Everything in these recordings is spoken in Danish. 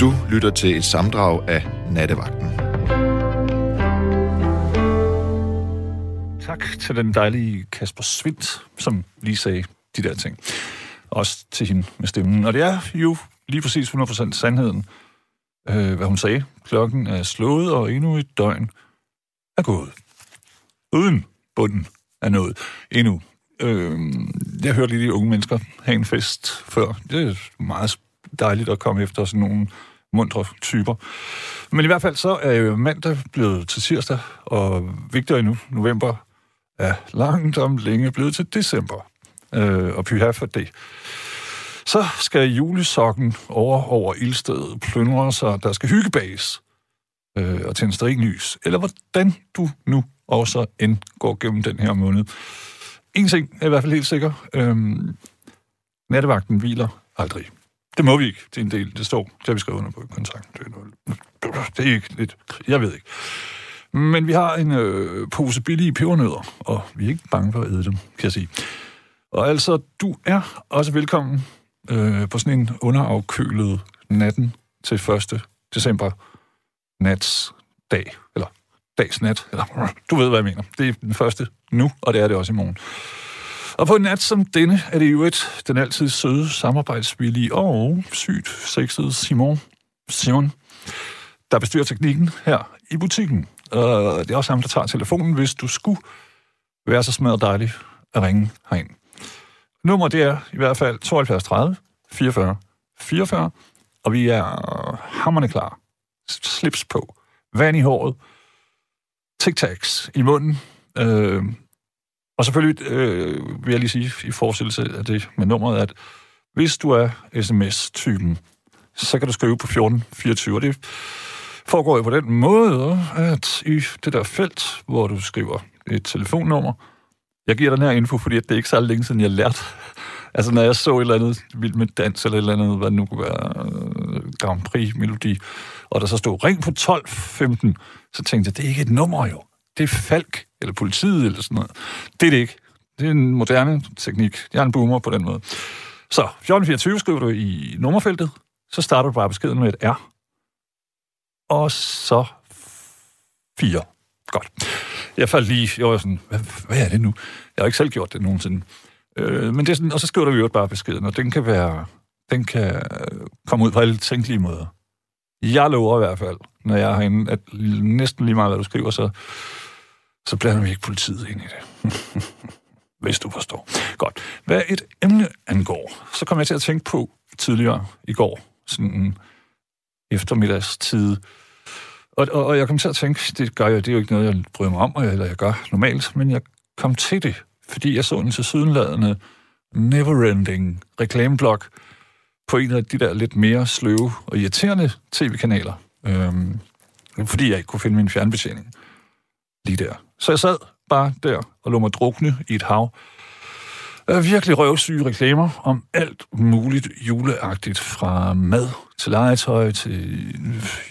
Du lytter til et samdrag af Nattevagten. Tak til den dejlige Kasper Svindt, som lige sagde de der ting. Også til hende med stemmen. Og det er jo lige præcis 100% sandheden, øh, hvad hun sagde. Klokken er slået, og endnu et døgn er gået. Uden bunden af noget. Endnu. Øh, jeg hørte lige de unge mennesker have en fest før. Det er meget dejligt at komme efter sådan nogle mundre typer. Men i hvert fald så er jo mandag blevet til tirsdag, og vigtigere endnu, november er langt om længe blevet til december. Øh, og pyha for det. Så skal julesokken over over ildstedet plyndre sig, der skal hyggebages øh, og tænde lys. Eller hvordan du nu også end går gennem den her måned. En ting er i hvert fald helt sikker. Øh, nattevagten hviler aldrig. Det må vi ikke. Det er en del. Det står. Det har vi skrevet under på i kontrakten. Det er, noget, det er ikke lidt... Jeg ved ikke. Men vi har en øh, pose billige pebernødder, og vi er ikke bange for at æde dem, kan jeg sige. Og altså, du er også velkommen øh, på sådan en underafkølet natten til 1. december nats dag, eller dags nat, eller du ved, hvad jeg mener. Det er den første nu, og det er det også i morgen. Og på en nat som denne er det jo et, den altid søde, samarbejdsvillige og sygt sexede Simon, Simon, der bestyrer teknikken her i butikken. Og det er også ham, der tager telefonen, hvis du skulle være så smadret dejlig at ringe herind. Nummer det er i hvert fald 72 30 44 44, og vi er hammerne klar. Slips på, vand i håret, tic-tacs i munden, øh, og selvfølgelig øh, vil jeg lige sige i forestillelse af det med nummeret, at hvis du er sms-typen, så kan du skrive på 1424, og det foregår jo på den måde, at i det der felt, hvor du skriver et telefonnummer, jeg giver den her info, fordi det er ikke så længe siden, jeg lærte. Altså, når jeg så et eller andet vild med dans, eller et eller andet, hvad det nu kunne være, øh, Grand Prix-melodi, og der så stod ring på 12.15, så tænkte jeg, det er ikke et nummer jo. Det er Falk, eller politiet, eller sådan noget. Det er det ikke. Det er en moderne teknik. Jeg er en boomer på den måde. Så 1424 skriver du i nummerfeltet, så starter du bare beskeden med et R, og så 4. Godt. Jeg faldt lige, jeg var sådan, hvad, hvad er det nu? Jeg har ikke selv gjort det nogensinde. Øh, men det er sådan, og så skriver du jo bare beskeden, og den kan være, den kan øh, komme ud på alle tænkelige måder. Jeg lover i hvert fald, når jeg har inde, at næsten lige meget, hvad du skriver, så, så blander vi ikke politiet ind i det. Hvis du forstår. Godt. Hvad et emne angår, så kom jeg til at tænke på tidligere i går, sådan en eftermiddagstid, og, og, og jeg kom til at tænke, det gør jeg, det er jo ikke noget, jeg bryder mig om, eller jeg gør normalt, men jeg kom til det, fordi jeg så en til sydenladende neverending reklameblok på en af de der lidt mere sløve og irriterende tv-kanaler, øhm, fordi jeg ikke kunne finde min fjernbetjening lige der. Så jeg sad bare der og lå mig drukne i et hav af virkelig røvsyge reklamer om alt muligt juleagtigt, fra mad til legetøj til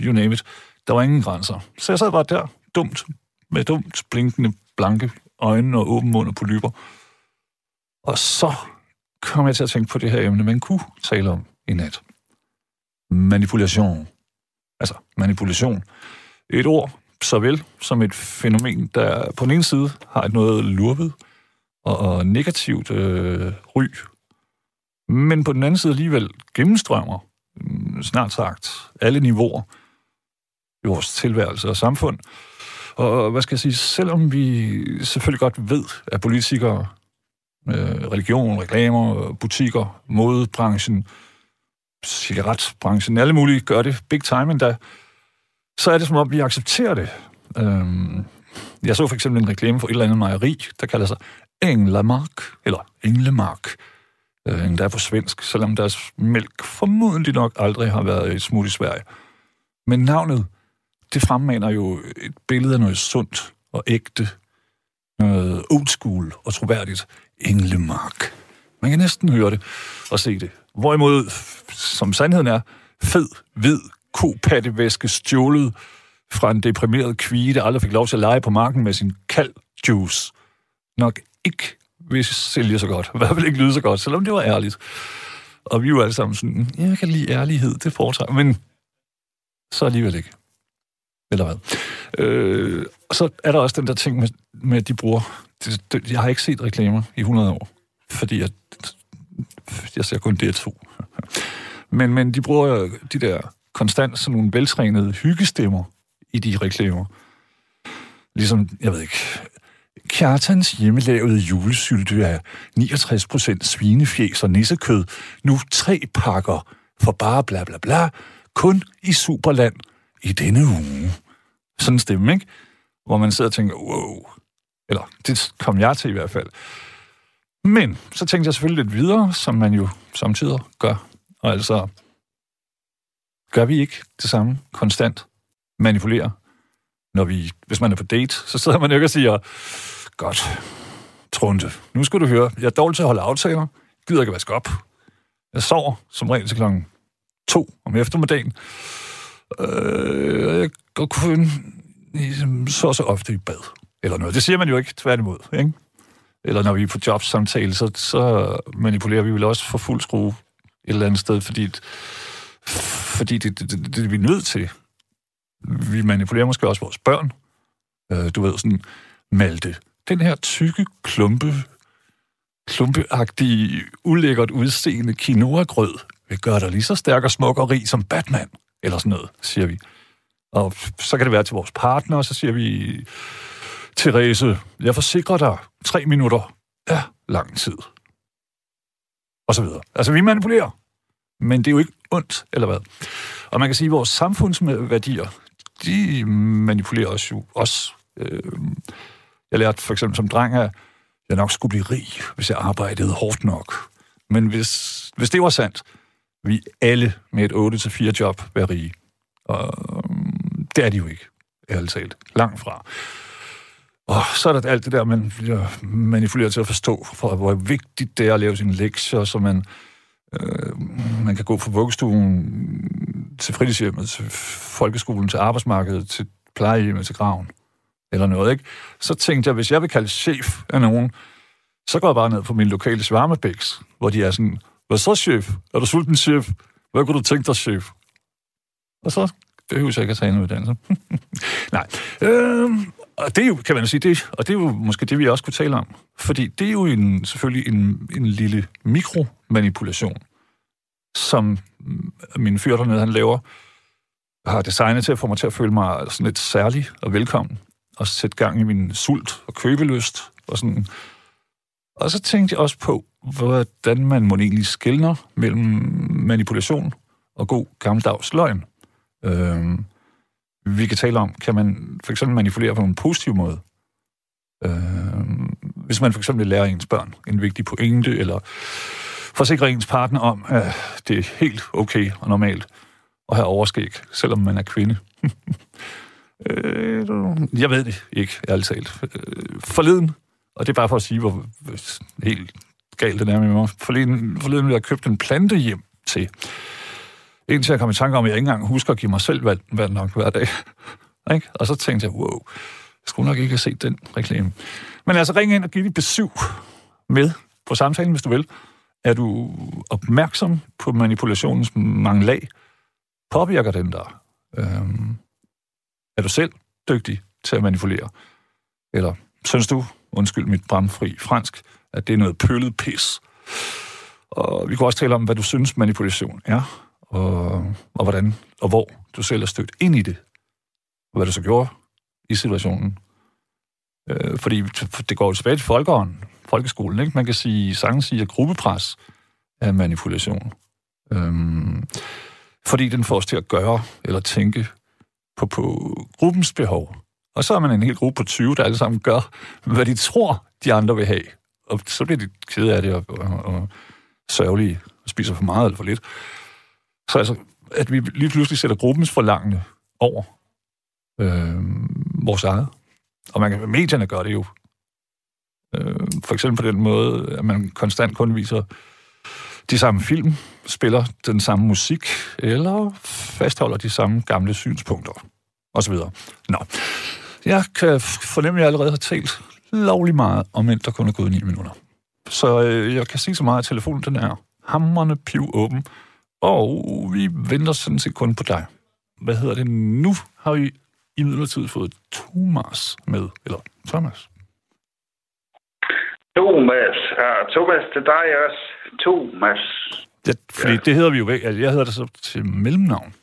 you name it. Der var ingen grænser. Så jeg sad bare der, dumt, med dumt blinkende blanke øjne og åben mund og polyper. Og så kom jeg til at tænke på det her emne, man kunne tale om i nat. Manipulation. Altså, manipulation. Et ord, såvel som et fænomen, der på den ene side har et noget lurvet og, og negativt øh, ry, men på den anden side alligevel gennemstrømmer mm, snart sagt alle niveauer i vores tilværelse og samfund. Og hvad skal jeg sige, selvom vi selvfølgelig godt ved, at politikere, øh, religion, reklamer, butikker, modebranchen, cigaretbranchen, alle mulige gør det big time endda, så er det som om, vi accepterer det. Øhm, jeg så for eksempel en reklame for et eller andet mejeri, der kalder sig Englemark, eller Englemark, øh, endda på svensk, selvom deres mælk formodentlig nok aldrig har været et smut i Sverige. Men navnet, det fremmaner jo et billede af noget sundt og ægte, noget old school og troværdigt. Englemark. Man kan næsten høre det og se det. Hvorimod, som sandheden er, fed, hvid, kopattevæske stjålet fra en deprimeret kvige, der aldrig fik lov til at lege på marken med sin kald juice, nok ikke vil sælge så godt. I hvert fald ikke lyde så godt, selvom det var ærligt. Og vi var alle sammen sådan, jeg kan lide ærlighed, det foretrækker. Men så alligevel ikke. Eller hvad? Øh, og så er der også den der ting med, med at de bruger... Det, det, jeg har ikke set reklamer i 100 år, fordi jeg, jeg ser kun DR2. Men, men de bruger de der konstant sådan nogle veltrænede hyggestemmer i de reklamer. Ligesom, jeg ved ikke, Kjartans hjemmelavede julesylte er 69% svinefjes og nissekød. Nu tre pakker for bare bla bla bla. Kun i Superland i denne uge. Sådan en stemme, ikke? Hvor man sidder og tænker, wow. Eller, det kom jeg til i hvert fald. Men så tænkte jeg selvfølgelig lidt videre, som man jo samtidig gør. Og altså, gør vi ikke det samme konstant? Manipulerer? Når vi, hvis man er på date, så sidder man jo ikke og siger, godt, Trunte, nu skal du høre, jeg er dårlig til at holde aftaler, gider ikke at vaske op. Jeg sover som regel til klokken to om eftermiddagen. Øh, jeg går kun ligesom så så ofte i bad. Eller noget. Det siger man jo ikke, tværtimod. Ikke? Eller når vi er på jobsamtale, så, så manipulerer vi vel også for fuld skrue et eller andet sted, fordi, fordi det, det, det, det er vi nødt til. Vi manipulerer måske også vores børn. Øh, du ved, sådan, Malte, den her tykke, klumpe, klumpeagtige, ulækkert udseende quinoa-grød vil gøre dig lige så stærk og smuk og rig som Batman, eller sådan noget, siger vi. Og så kan det være til vores partner, og så siger vi, Therese, jeg forsikrer dig, tre minutter er lang tid. Og så videre. Altså, vi manipulerer. Men det er jo ikke ondt, eller hvad? Og man kan sige, at vores samfundsværdier, de manipulerer os jo også. Øh, jeg lærte for eksempel som dreng, at jeg nok skulle blive rig, hvis jeg arbejdede hårdt nok. Men hvis, hvis det var sandt, vi alle med et 8-4 job være rige. Og øh, det er de jo ikke, ærligt talt. Langt fra. Og så er der alt det der, man bliver manipuleret til at forstå, for hvor vigtigt det er at lave sine lektier, så man, øh, man kan gå fra vuggestuen til fritidshjemmet, til folkeskolen, til arbejdsmarkedet, til plejehjemmet, til graven, eller noget, ikke? Så tænkte jeg, hvis jeg vil kalde chef af nogen, så går jeg bare ned på min lokale svarmebæks, hvor de er sådan, hvad så, chef? Er du sulten, chef? Hvad kunne du tænke dig, chef? Og så behøver jeg ikke at tage en uddannelse. Nej. Øh, og det er jo, kan man sige, det, og det er jo måske det, vi også kunne tale om. Fordi det er jo en, selvfølgelig en, en lille mikromanipulation, som min fyr dernede, han laver, har designet til at få mig til at føle mig sådan lidt særlig og velkommen, og sætte gang i min sult og købelyst, og sådan. Og så tænkte jeg også på, hvordan man må egentlig skældner mellem manipulation og god gammeldags løgn. Øhm, vi kan tale om, kan man for eksempel manipulere på en positiv måde? Øh, hvis man for eksempel lærer ens børn en vigtig pointe, eller forsikrer ens partner om, at det er helt okay og normalt at have overskæg, selvom man er kvinde. Øh, jeg ved det ikke, ærligt talt. Øh, forleden, og det er bare for at sige, hvor helt galt det er med mig. Forleden, forleden jeg købt en plante hjem til. Indtil jeg kom i tanke om, at jeg ikke engang husker at give mig selv vand, vand nok hver dag. ikke? Og så tænkte jeg, wow, jeg skulle nok ikke have set den reklame. Men altså, ring ind og giv dit besøg med på samtalen, hvis du vil. Er du opmærksom på manipulationens mange lag? Påvirker den der? Øhm, er du selv dygtig til at manipulere? Eller synes du, undskyld mit bramfri fransk, at det er noget pøllet pis? Og vi kunne også tale om, hvad du synes manipulation er, og, og hvordan og hvor du selv er stødt ind i det, og hvad du så gjorde i situationen. Øh, fordi det går jo tilbage til folkeånden, folkeskolen, ikke? Man kan sige, sagtens sige, at gruppepres er manipulation. Øhm, fordi den får os til at gøre eller tænke på, på gruppens behov. Og så er man en hel gruppe på 20, der alle sammen gør, hvad de tror, de andre vil have. Og så bliver de kede af det og, og, og sørgelige og spiser for meget eller for lidt. Så altså, at vi lige pludselig sætter gruppens forlangende over øh, vores eget. Og man kan, medierne gør det jo. Øh, for eksempel på den måde, at man konstant kun viser de samme film, spiller den samme musik, eller fastholder de samme gamle synspunkter, og så videre. Nå, jeg kan fornemme, at jeg allerede har talt lovlig meget, om end der kun er gået 9 minutter. Så øh, jeg kan sige så meget, at telefonen den er hammerne piv åben, og vi venter sådan set kun på dig. hvad hedder det, nu har vi i midlertid fået Thomas med, eller Thomas. Thomas. Ja, Thomas, det er dig også. Thomas. Ja, fordi ja. det hedder vi jo væk. Altså, jeg hedder det så til mellemnavn.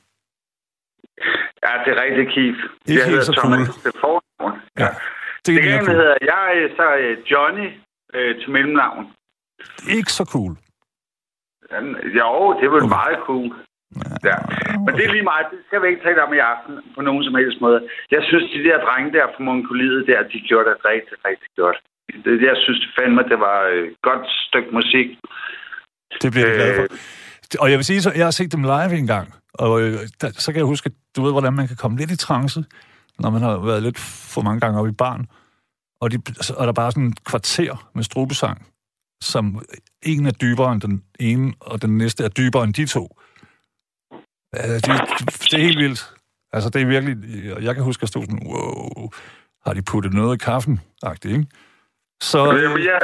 Ja, det er rigtig Keith. Det er jeg helt så Thomas cool. til fornavn. Ja. Det Det er kan hedder jeg så øh, Johnny øh, til mellemnavn. Ikke så cool. Jamen, Jo, det er vel meget cool. Ja. Men det er lige meget. Det skal vi ikke tale om i aften på nogen som helst måde. Jeg synes, de der drenge der fra Mongoliet der, de gjorde det rigtig, rigtig godt. Det, jeg synes fandme, det var et godt stykke musik. Det bliver jeg glad for. Øh. Og jeg vil sige, så jeg har set dem live en gang, og øh, der, så kan jeg huske, at du ved, hvordan man kan komme lidt i trance, når man har været lidt for mange gange oppe i barn. Og, de, og der er bare sådan en kvarter med strubesang, som en er dybere end den ene, og den næste er dybere end de to. Øh, det, det er helt vildt. Altså, det er virkelig... Jeg kan huske, at jeg stod sådan, wow, har de puttet noget i kaffen? Agtigt, ikke? Så, Jamen, jeg,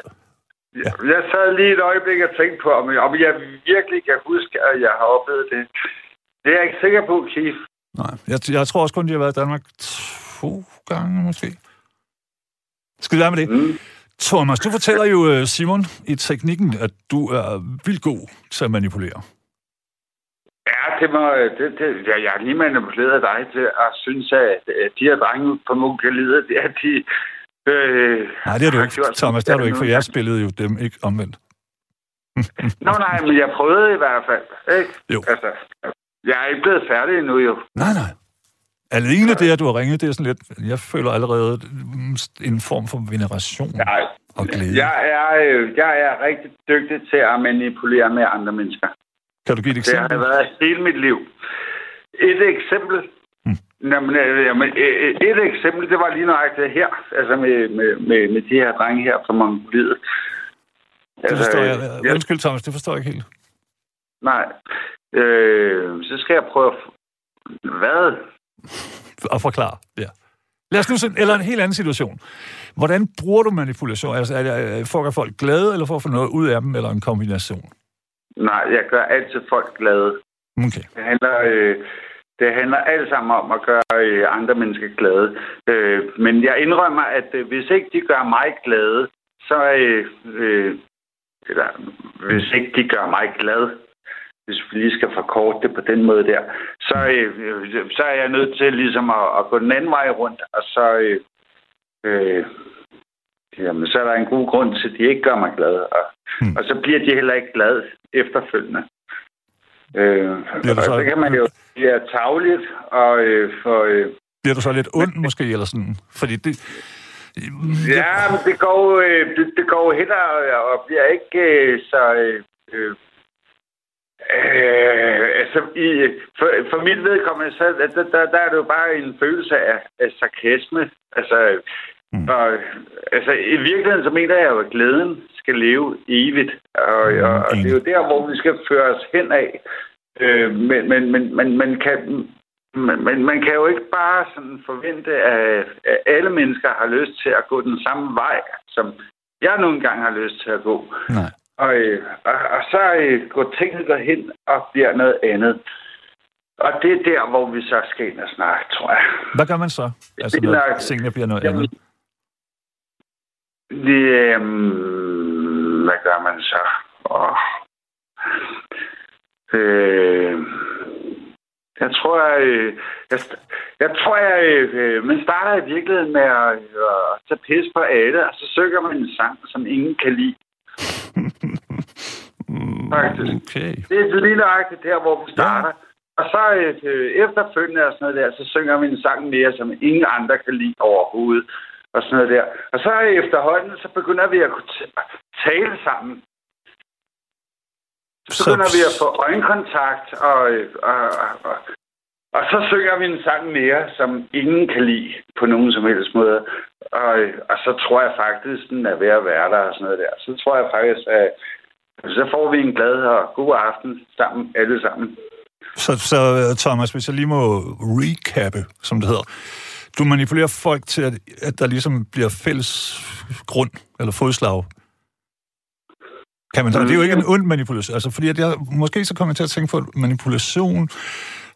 jeg, jeg sad lige et øjeblik og tænkte på, om, om jeg virkelig kan huske, at jeg har oplevet det. Det er jeg ikke sikker på, Keith. Nej, jeg, jeg tror også kun, de har været i Danmark to gange, måske. Skal vi være med det? Mm. Thomas, du fortæller jo øh, Simon i teknikken, at du er vildt god til at manipulere. Ja, det må, det, det, ja, jeg har lige manipuleret dig til at synes, at at de her drenge på Mongoliet, det er de... Øh, Nej, det har du ikke, gjort Thomas, det har du ikke, for jeg spillede jo dem ikke omvendt. Nå, nej, men jeg prøvede i hvert fald. Ikke? Jo. Altså, jeg er ikke blevet færdig endnu, jo. Nej, nej. Alene det, at du har ringet, det er sådan lidt... Jeg føler allerede en form for veneration Nej. og glæde. Jeg er, øh, jeg er rigtig dygtig til at manipulere med andre mennesker. Kan du give et Det har eksempel? jeg været hele mit liv. Et eksempel. Hmm. Jamen, øh, jamen, øh, et eksempel, det var lige nøjagtigt her. Altså med, med, med, med de her drenge her fra Mongoliet. Det forstår jeg. Undskyld, Thomas, det forstår jeg ikke helt. Nej. Øh, så skal jeg prøve. Hvad? Og forklare, ja. Lad os nu se, eller en helt anden situation. Hvordan bruger du manipulation? Altså, er det for at gøre folk glade, eller for at få noget ud af dem, eller en kombination? Nej, jeg gør altid folk glade. Okay. Det handler, øh, det handler alt sammen om at gøre øh, andre mennesker glade. Øh, men jeg indrømmer, at øh, hvis ikke de gør mig glade, så øh, øh, eller, hvis ikke de gør mig glad, hvis vi lige skal forkorte det på den måde der, så, øh, øh, så er jeg nødt til ligesom at, at gå den anden vej rundt, og så, øh, øh, jamen, så er der en god grund til, at de ikke gør mig glad. Og, Hmm. og så bliver de heller ikke glade efterfølgende. Øh, Bliver og så- så kan man jo blive tavligt, og øh, for... Øh, Bliver du så lidt ond, måske, eller sådan? Fordi det... Ja, men det går, øh, det, det går hen og, og bliver ikke øh, så... Øh, øh, altså, i, for, for mit vedkommende, så der, der, der er det jo bare en følelse af, af sarkasme. Altså, Mm. og, altså, i virkeligheden, så mener jeg jo, at glæden skal leve evigt. Og, Mm, og, og det er jo der, hvor vi skal føre os hen af. Øh, men, men, men, men man kan... Men man kan jo ikke bare sådan forvente, at, at alle mennesker har lyst til at gå den samme vej, som jeg nogle gange har lyst til at gå. Nej. Og, øh, og, og så øh, går tingene derhen og bliver noget andet. Og det er der, hvor vi så skal ind og snakke, tror jeg. Hvad gør man så? Altså, Det er når nok- tingene bliver noget Jamen, andet. Det, øhm, hvad gør man så? Oh. Øh, jeg tror, jeg, øh, jeg, jeg tror, jeg, man starter i virkeligheden med at, at tage pis på alle, og så synger man en sang, som ingen kan lide. Faktisk. Okay. Det er lige nøjagtigt der, hvor vi starter. Og så øh, efterfølgende og sådan noget der, så synger vi en sang mere, som ingen andre kan lide overhovedet. Og sådan noget der. Og så efterhånden, så begynder vi at kunne tale sammen. Så Så- begynder vi at få øjenkontakt, og, øh, og, og, og, og så synger vi en sang mere, som ingen kan lide på nogen som helst måde. Og, og så tror jeg faktisk, den er ved at være der og sådan noget der. Så tror jeg faktisk, at så får vi en glad og god aften sammen, alle sammen. Så, så Thomas, hvis jeg lige må recappe, som det hedder. Du manipulerer folk til, at, at der ligesom bliver fælles grund eller fodslag. Kan man så? Det er jo ikke en ond manipulation. Altså, fordi at jeg, måske så kommer jeg til at tænke på, at manipulation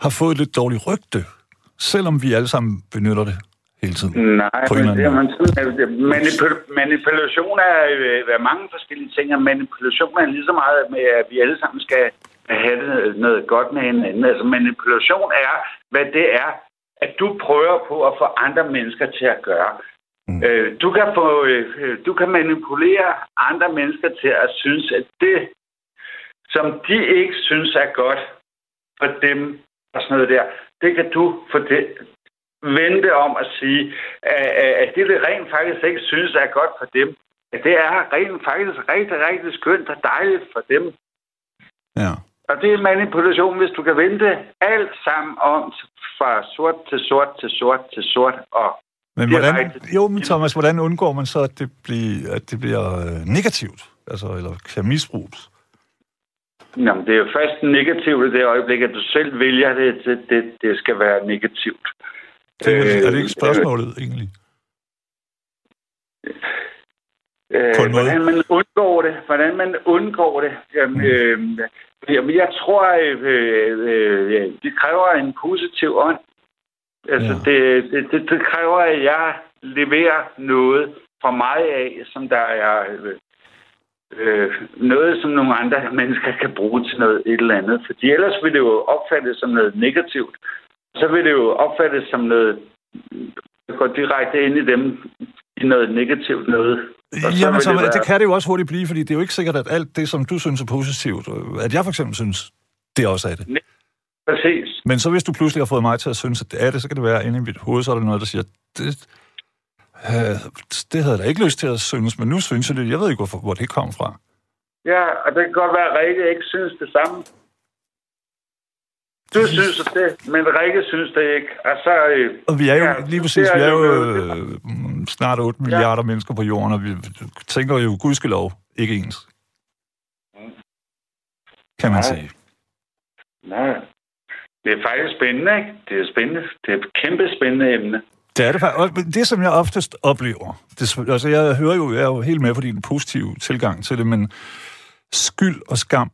har fået et lidt dårligt rygte, selvom vi alle sammen benytter det hele tiden. Nej, på en men det, er man manipul- manipulation er, øh, er mange forskellige ting, og manipulation er lige så meget med, at vi alle sammen skal have det noget godt med hinanden. Altså manipulation er, hvad det er, at du prøver på at få andre mennesker til at gøre. Mm. Øh, du, kan få, øh, du kan manipulere andre mennesker til at synes, at det, som de ikke synes er godt for dem, og sådan noget der, det kan du få det, vente om at sige, at, at det, det rent faktisk ikke synes er godt for dem, at det er rent faktisk rigtig, rigtig skønt og dejligt for dem. Ja. Og det er manipulation, hvis du kan vente alt sammen om fra sort til sort til sort til sort. Og Men hvordan, jo, men Thomas, hvordan undgår man så, at det, bliver, at det bliver øh, negativt? Altså, eller kan misbruges? Jamen, det er jo først negativt i det øjeblik, at du selv vælger det, det, det, det skal være negativt. Det, er, er det Øh, ikke spørgsmålet, egentlig? Øh, På en måde. hvordan man undgår det. Hvordan man undgår det. Jamen, øh, jamen jeg tror, øh, øh, det kræver en positiv ånd. Altså, ja. det, det, det, det kræver, at jeg leverer noget fra mig af, som der er øh, øh, noget, som nogle andre mennesker kan bruge til noget et eller andet. Fordi ellers vil det jo opfattes som noget negativt. Så vil det jo opfattes som noget, der går direkte ind i dem i noget negativt noget. Og Jamen, så, det, være- det kan det jo også hurtigt blive, fordi det er jo ikke sikkert, at alt det, som du synes er positivt, øh, at jeg for eksempel synes, det også er det. Præcis. Men så hvis du pludselig har fået mig til at synes, at det er det, så kan det være inde i mit hoved, så er der noget, der siger, det, det havde jeg da ikke lyst til at synes, men nu synes jeg det. Jeg ved ikke, hvorfor, hvor det kom fra. Ja, og det kan godt være, at Rikke ikke synes det samme. Du synes det, men Rikke synes det ikke. Og så... Øh, Og vi er jo, Ja, lige præcis, vi er jo øh, snart 8 milliarder mennesker på jorden, og vi tænker jo gudskelov ikke ens. Kan man Nej. sige. nej, det er faktisk spændende, ikke? Det er spændende. Det er et kæmpe spændende emne. Det er det faktisk. Det, som jeg oftest oplever, det, altså jeg hører jo, jeg er jo helt med på din positive tilgang til det, men skyld og skam,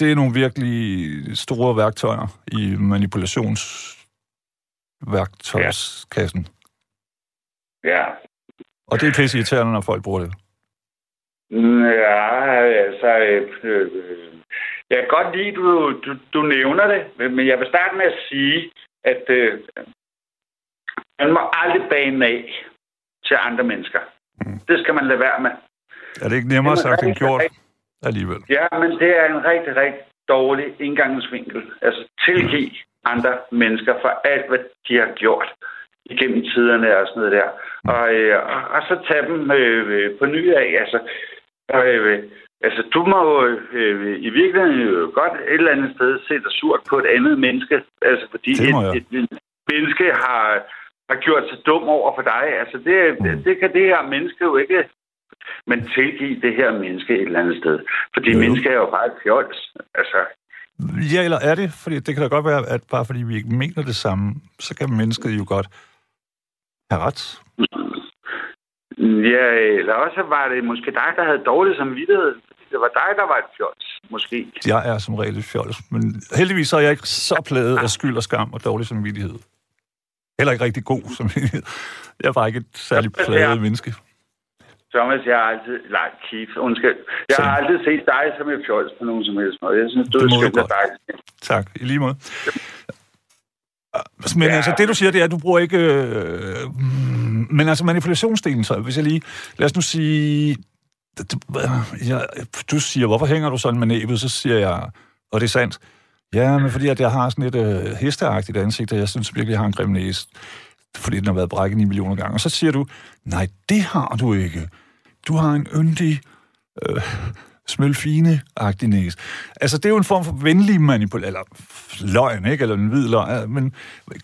det er nogle virkelig store værktøjer i manipulationsværktøjskassen. Ja. Og det er pisse irriterende, når folk bruger det. Ja, altså... Øh, øh, jeg kan godt lide, du, du, du nævner det, men jeg vil starte med at sige, at øh, man må aldrig bane af til andre mennesker. Mm. Det skal man lade være med. Er det ikke nemmere sagt end gjort rigtig. alligevel? Ja, men det er en rigtig, rigtig dårlig indgangsvinkel. Altså tilgive andre mennesker for alt, hvad de har gjort igennem tiderne og sådan noget der. Og, øh, og, og så tage dem øh, på ny af. Altså, øh, altså du må jo øh, i virkeligheden jo godt et eller andet sted se dig surt på et andet menneske. Altså fordi et, et, et menneske har, har gjort sig dum over for dig. Altså det, det, det kan det her menneske jo ikke men tilgive det her menneske et eller andet sted. Fordi Jo. mennesker er jo bare et fjols. Altså, Ja, eller er det? Fordi det kan da godt være, at bare fordi vi ikke mener det samme, så kan mennesket jo godt have ret. ja, eller også var det måske dig, der havde dårlig samvittighed. Det var dig, der var et fjols, måske. Jeg er som regel et fjols, men heldigvis er jeg ikke så plaget af skyld og skam og dårlig samvittighed. Heller ikke rigtig god samvittighed. Jeg er bare ikke et særligt plaget menneske. Thomas, jeg har altid... Nej, Keith, undskyld. Jeg har Same. aldrig set dig som et fjols på nogen som helst måde. Jeg synes, du Det er du skønt godt. dejligt. Tak, i lige måde. Men Ja. altså, det du siger, det er, at du bruger ikke... Øh, mm, men altså, manipulationsdelen, så hvis jeg lige... Lad os nu sige... det- Jeg, du siger, hvorfor hænger du sådan med næbet? Så siger jeg, og det er sandt. Ja, men fordi at jeg har sådan et øh, hesteagtigt ansigt, og jeg synes virkelig, jeg har en grim næse. Fordi den har været brækket 9 millioner gange. Og så siger du, nej, det har du ikke. Du har en yndig, øh, smølfine-agtig næse. Altså, det er jo en form for venlig manipul... Eller løgn, ikke? Eller en hvid løgn. Øh, men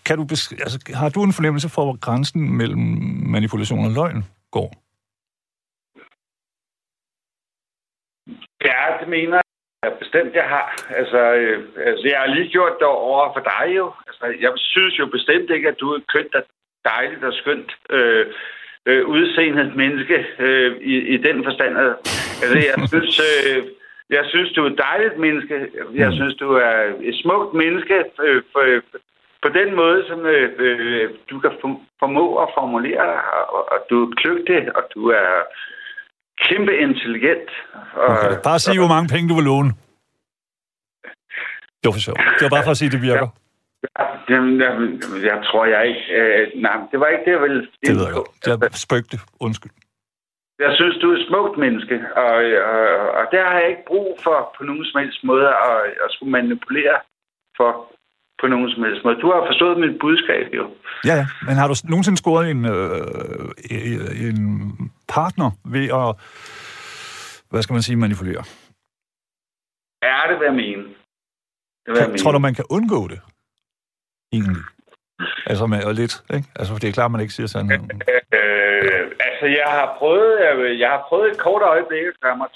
kan du besk- altså, har du en fornemmelse for, hvor grænsen mellem manipulation og løgn går? Ja, det mener jeg bestemt, jeg har. Altså, øh, altså, jeg har lige gjort det over for dig jo. Altså, jeg synes jo bestemt ikke, at du er kønt og dejligt og skønt øh, øh, udseendet menneske øh, i, i den forstand. Altså, jeg synes, øh, Jeg synes, du er et dejligt menneske. Jeg mm. synes, du er et smukt menneske øh, for, på den måde, som øh, øh, du kan formå at formulere og, og du er kløgtig, og du er kæmpe intelligent. Og, okay. Bare sig, hvor mange penge du vil låne. Det var for sjovt. Det var bare for at sige, at det virker. Ja, jamen, jeg, jeg tror jeg ikke. Øh, nej, det var ikke det, jeg ville... Det ved jeg godt. Jeg spøgte. Undskyld. Jeg synes, du er et smukt menneske, og, og, og der har jeg ikke brug for på nogen som helst måde at, at skulle manipulere for på nogen som helst måde. Du har forstået mit budskab, jo. Ja, ja. Men har du nogensinde scoret en, øh, en partner ved at, hvad skal man sige, manipulere? Ja, det vil jeg mene. Det vil jeg mene. Tror du, man kan undgå det? Egentlig. Altså med og lidt, ikke? Altså, det er klart, man ikke siger sandheden. Øh, altså, jeg har prøvet, jeg, jeg har prøvet et kort øjeblik at gøre mig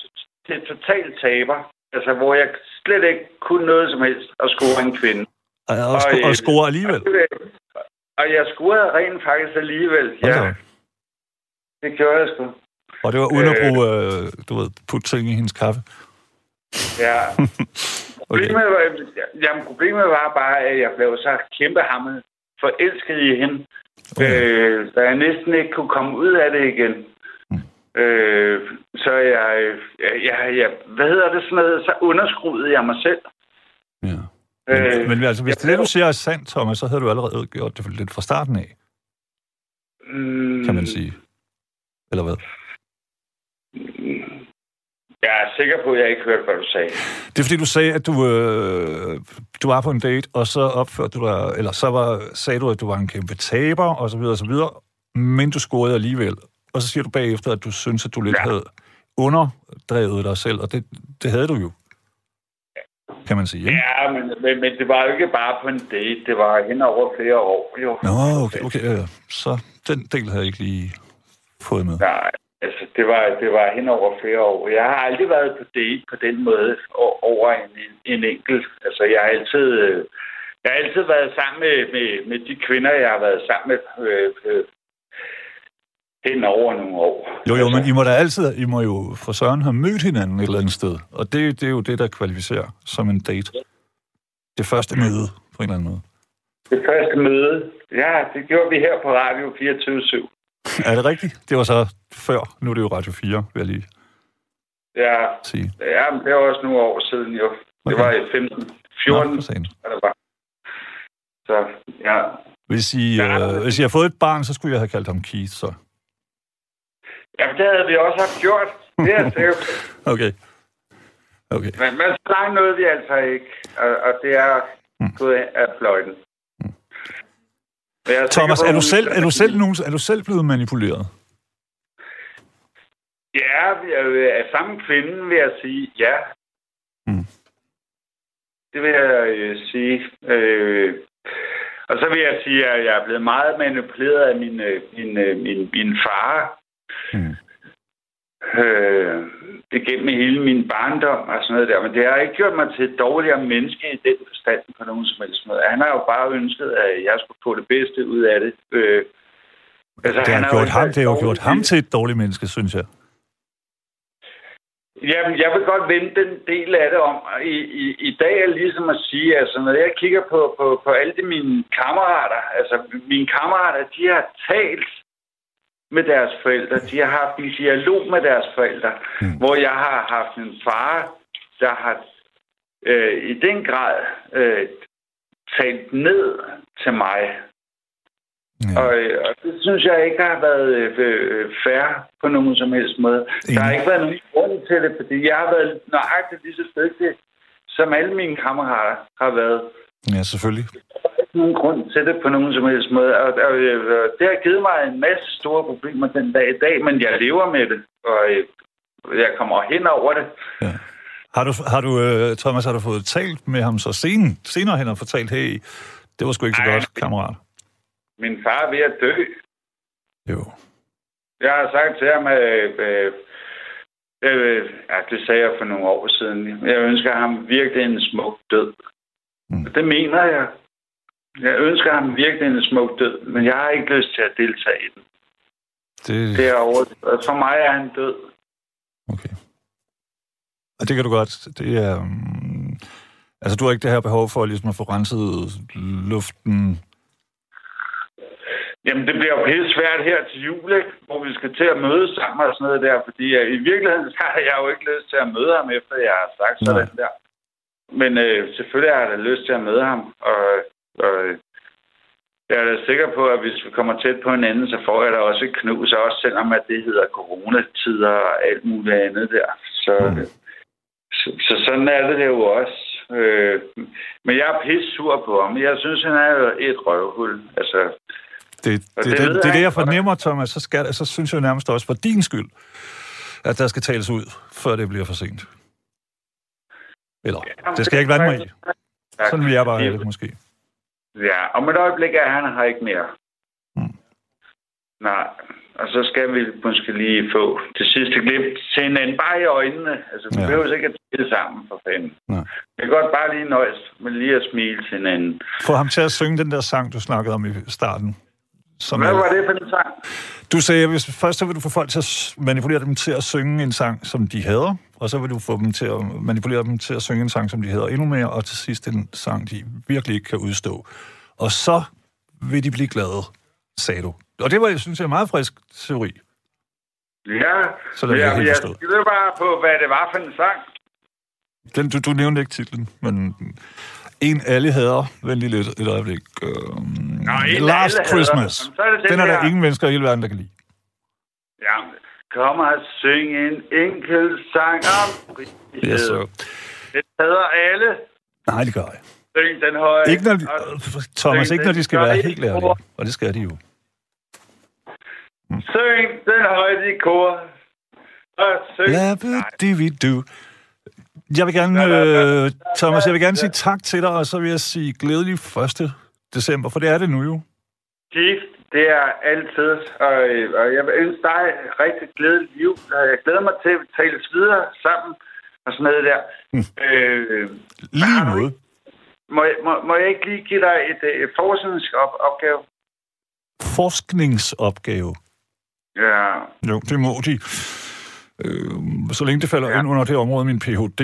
til totalt taber. Altså, hvor jeg slet ikke kunne noget som helst at score en kvinde. Og, og, og, og score alligevel? Og jeg scorede rent faktisk alligevel, ja. Okay. Det gjorde jeg sgu. Og det var uden at bruge, øh, du ved, putte ting i hendes kaffe? Ja. okay. problemet, var, jamen, problemet var bare, at jeg blev så kæmpe hammet forelsket i hende, okay. øh, da jeg næsten ikke kunne komme ud af det igen. Mm. Øh, så jeg, jeg, jeg, hvad hedder det sådan noget, så underskruede jeg mig selv. Ja. Men, øh, men altså, hvis det, det, du siger er sandt, Thomas, så havde du allerede gjort det lidt fra starten af. Mm. Kan man sige. Eller hvad? Jeg er sikker på, at jeg ikke hørte, hvad du sagde. Det er fordi, du sagde, at du, øh, du var på en date, og så opførte du dig, eller så var, sagde du, at du var en kæmpe taber, og så videre, og så videre, men du scorede alligevel. Og så siger du bagefter, at du synes, at du lidt ja. havde underdrevet dig selv, og det, det havde du jo kan man sige. Ikke? Ja, men, men, men det var jo ikke bare på en date. Det var hen over flere år, jo. Nå, okay, okay. Så den del havde jeg ikke lige fået med. Nej, altså det var, det var hen over flere år. Jeg har aldrig været på date på den måde over en, en enkelt. Altså jeg har altid... Jeg har altid været sammen med, med, med de kvinder, jeg har været sammen med øh, øh, hen over nogle år. Jo, jo, men I må da altid, I må jo for Søren have mødt hinanden et eller andet sted. Og det, det er jo det, der kvalificerer som en date. Det første møde, på en eller anden måde. Det første møde? Ja, det gjorde vi her på Radio 24 Er det rigtigt? Det var så før. Nu er det jo Radio 4, vil jeg lige ja, sige. Ja, men det var også nogle år siden jo. Det okay. var i 15, 14. Nå, det var. Så, ja. Hvis I, ja. øh, hvis I har fået et barn, så skulle jeg have kaldt ham Keith, så. Jamen, det havde vi også haft gjort. Det er sikkert. okay. Okay. Men, men så langt nåede vi altså ikke, og, og det er mm. gået af fløjten. Mm. Thomas, er du, selv, er, du selv nogen, er du selv blevet manipuleret? Ja, af samme kvinde vil jeg sige ja. Mm. Det vil jeg øh, sige. Øh, og så vil jeg sige, at jeg er blevet meget manipuleret af min, øh, min, øh, min, min far, Mm. Øh, gennem hele min barndom og sådan noget der. Men det har ikke gjort mig til et dårligere menneske i den forstand på nogen som helst måde. Han har jo bare ønsket, at jeg skulle få det bedste ud af det. Øh, altså, det, har han gjort ham, det har jo gjort ham til et dårligt menneske, synes jeg. Jamen, jeg vil godt vende den del af det om. I, i, i dag er ligesom at sige, altså når jeg kigger på, på, på alle de mine kammerater, altså mine kammerater, de har talt med deres forældre. De har haft en dialog med deres forældre, mm. hvor jeg har haft en far, der har øh, i den grad øh, talt ned til mig. Ja. Og, øh, og det synes jeg ikke har været øh, fair på nogen som helst måde. Ja. Der har ikke været nogen grund til det, fordi jeg har været nøjagtigt lige så dygtig, som alle mine kammerater har været. Ja, selvfølgelig nogen grund til det på nogen som helst måde. Og, og, og det har givet mig en masse store problemer den dag i dag, men jeg lever med det, og øh, jeg kommer hen over det. Ja. Har du, har du øh, Thomas, har du fået talt med ham så sen, senere hen og fortalt, hey, det var sgu ikke så Ej, godt, kammerat? Min far er ved at dø. Jo. Jeg har sagt til ham, at øh, øh, ja, det sagde jeg for nogle år siden. Jeg ønsker ham virkelig en smuk død. Mm. Det mener jeg. Jeg ønsker ham virkelig en smuk død, men jeg har ikke lyst til at deltage i den. Det, det er over. For mig er han død. Okay. Og det kan du godt. Det er... Um, altså, du har ikke det her behov for ligesom at få renset luften Jamen, det bliver jo helt svært her til jul, ikke? hvor vi skal til at mødes sammen og sådan noget der, fordi ja, i virkeligheden så har jeg jo ikke lyst til at møde ham, efter jeg har sagt sådan der. Men øh, selvfølgelig har jeg da lyst til at møde ham, og, og jeg er da sikker på, at hvis vi kommer tæt på hinanden, så får jeg da også et knus, også selvom at det hedder coronatider og alt muligt andet der. Så, mm. så, så sådan er det jo også. Øh, men jeg er pisse sur på ham. Jeg synes, han er et røvhul. Altså, det, det, det, det, det er det, jeg fornemmer, Thomas. Så, skal, så synes jeg nærmest også for din skyld, at der skal tales ud, før det bliver for sent. Eller, det skal jeg ikke blande mig i. Sådan vil jeg bare have det, måske. Ja, om et øjeblik er han her ikke mere. Hmm. Nej, og så skal vi måske lige få det sidste glimt til hinanden, bare i øjnene. Altså, vi ja. behøver ikke at tale sammen, for fanden. Nej. Vi kan godt bare lige nøjes med lige at smile til hinanden. Få ham til at synge den der sang, du snakkede om i starten. Som Hvad var det for en sang? Du sagde, at først så vil du få folk til at manipulere dem til at synge en sang, som de hader, og så vil du få dem til at manipulere dem til at synge en sang, som de hader endnu mere, og til sidst en sang, de virkelig ikke kan udstå. Og så vil de blive glade, sagde du. Og det var, jeg synes, jeg, en meget frisk teori. Ja, så ja, jeg, jeg skrev bare på, hvad det var for en sang. Den, du, du nævnte ikke titlen, men en alle hader. Vent lige lidt et øjeblik. Uh, Nå, Last Christmas. Jamen, er det den, den er der ingen mennesker i hele verden, der kan lide. Ja, kom og syng en enkelt sang om frihed. Yes, sir. Det hader alle. Nej, det gør jeg. Syng den høje. Ikke når de, Thomas, ikke når de skal være helt ærlige. Og det skal de jo. Hmm. Syng den høje i kor. Og syng... Lad jeg vil gerne, øh, Thomas, jeg vil gerne sige tak til dig, og så vil jeg sige glædelig 1. december, for det er det nu jo. Gift, det er altid, og, og jeg vil ønske dig rigtig glædelig liv. Jeg glæder mig til at tale videre sammen og sådan noget der. Mm. Øh, lige måde. Må, må, må jeg ikke lige give dig et, et forskningsopgave? Forskningsopgave? Ja. Jo, det må de. Øh, så længe det falder ja. ind under det område, min Ph.D.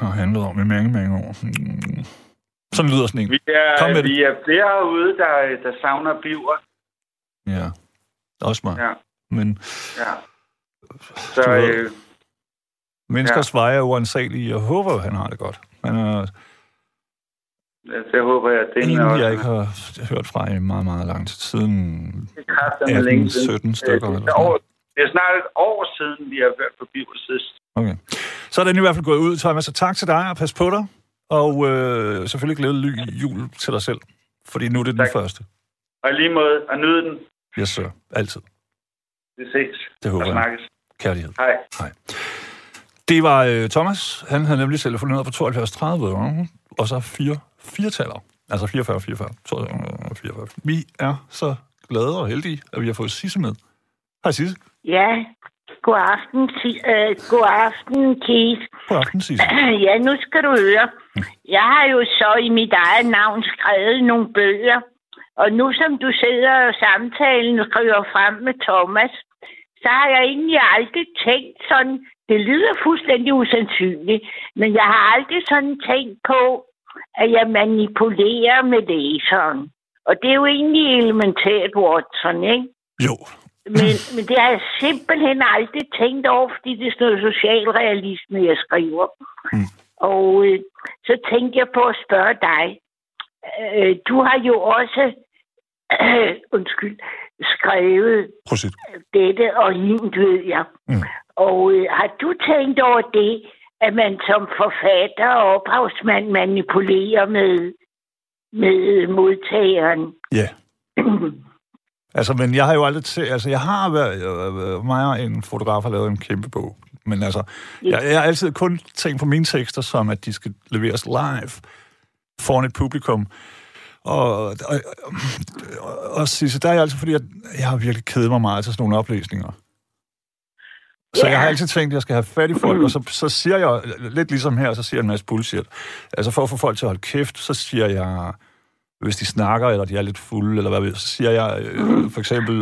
har handlet om i mange, mange år. Mm. Sådan lyder sådan en. Vi er, Kom med vi det. er flere herude, der, der savner biver. Ja, også mig. Ja. Men... Ja. Så, øh, menneskers ja. veje er uansagelige. Jeg håber, han har det godt. Men, øh, det håber jeg. Det er en, jeg ikke har hørt fra i meget, meget lang tid. Siden 18-17 stykker. Det, det, eller det er snart et år siden, vi har hørt på Bibel sidst. Okay. Så er den i hvert fald gået ud, Thomas. Så tak til dig, og pas på dig. Og øh, selvfølgelig glædelig jul til dig selv. Fordi nu er det tak. den første. Og lige måde, og nyde den. Yes, sir. Altid. Vi ses. Det håber jeg. Kærlighed. Hej. Hej. Det var øh, Thomas. Han havde nemlig telefoneret på 72 30, og så fire, fire taler. Altså 44, 44, 44. Vi er så glade og heldige, at vi har fået Sisse med. Hej Sisse. Ja, god aften, uh, god aften, Keith. God aften, Sisse. ja, nu skal du høre. Jeg har jo så i mit eget navn skrevet nogle bøger, og nu som du sidder og samtalen skriver frem med Thomas, så har jeg egentlig aldrig tænkt sådan, det lyder fuldstændig usandsynligt, men jeg har aldrig sådan tænkt på, at jeg manipulerer med læseren. Og det er jo egentlig elementært, Watson, ikke? Jo, men, men det har jeg simpelthen aldrig tænkt over, fordi det er sådan noget socialrealisme, jeg skriver. Mm. Og øh, så tænkte jeg på at spørge dig. Øh, du har jo også, øh, undskyld, skrevet Prosit. dette og hende, ved jeg. Mm. Og øh, har du tænkt over det, at man som forfatter og ophavsmand manipulerer med, med modtageren? Ja. Yeah. Altså, men jeg har jo aldrig til, altså jeg har været, øh, mig og en fotograf har lavet en kæmpe bog, men altså, jeg, jeg har altid kun tænkt på mine tekster som, at de skal leveres live foran et publikum. Og, og, og, og så der er jeg altid, fordi jeg, jeg har virkelig kedet mig meget til sådan nogle oplæsninger. Så yeah. jeg har altid tænkt, at jeg skal have fat i folk, og så, så siger jeg, lidt ligesom her, så siger jeg en masse bullshit. Altså for at få folk til at holde kæft, så siger jeg, hvis de snakker, eller de er lidt fulde, eller hvad ved så siger jeg øh, for eksempel,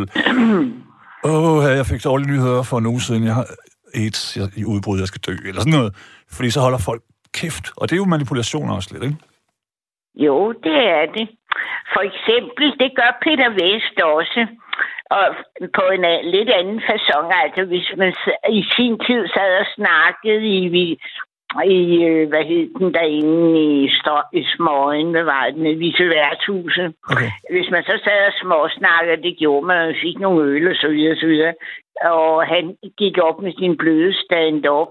åh, oh, jeg fik dårlige nyheder for en uge siden. Jeg har, AIDS i udbrud, jeg skal dø, eller sådan noget. Fordi så holder folk kæft. Og det er jo manipulation også lidt, ikke? Jo, det er det. For eksempel, det gør Peter Vest også. Og på en lidt anden façon. Altså, hvis man i sin tid sad og snakkede i, i øh, hvad hed den derinde i, Stå- i Småen, hvad var det, med Vise værtshuset. Okay. Hvis man så sad og småsnakkede, det gjorde man, og fik nogle øl og så videre, og så videre. Og han gik op med sin bløde stand-up.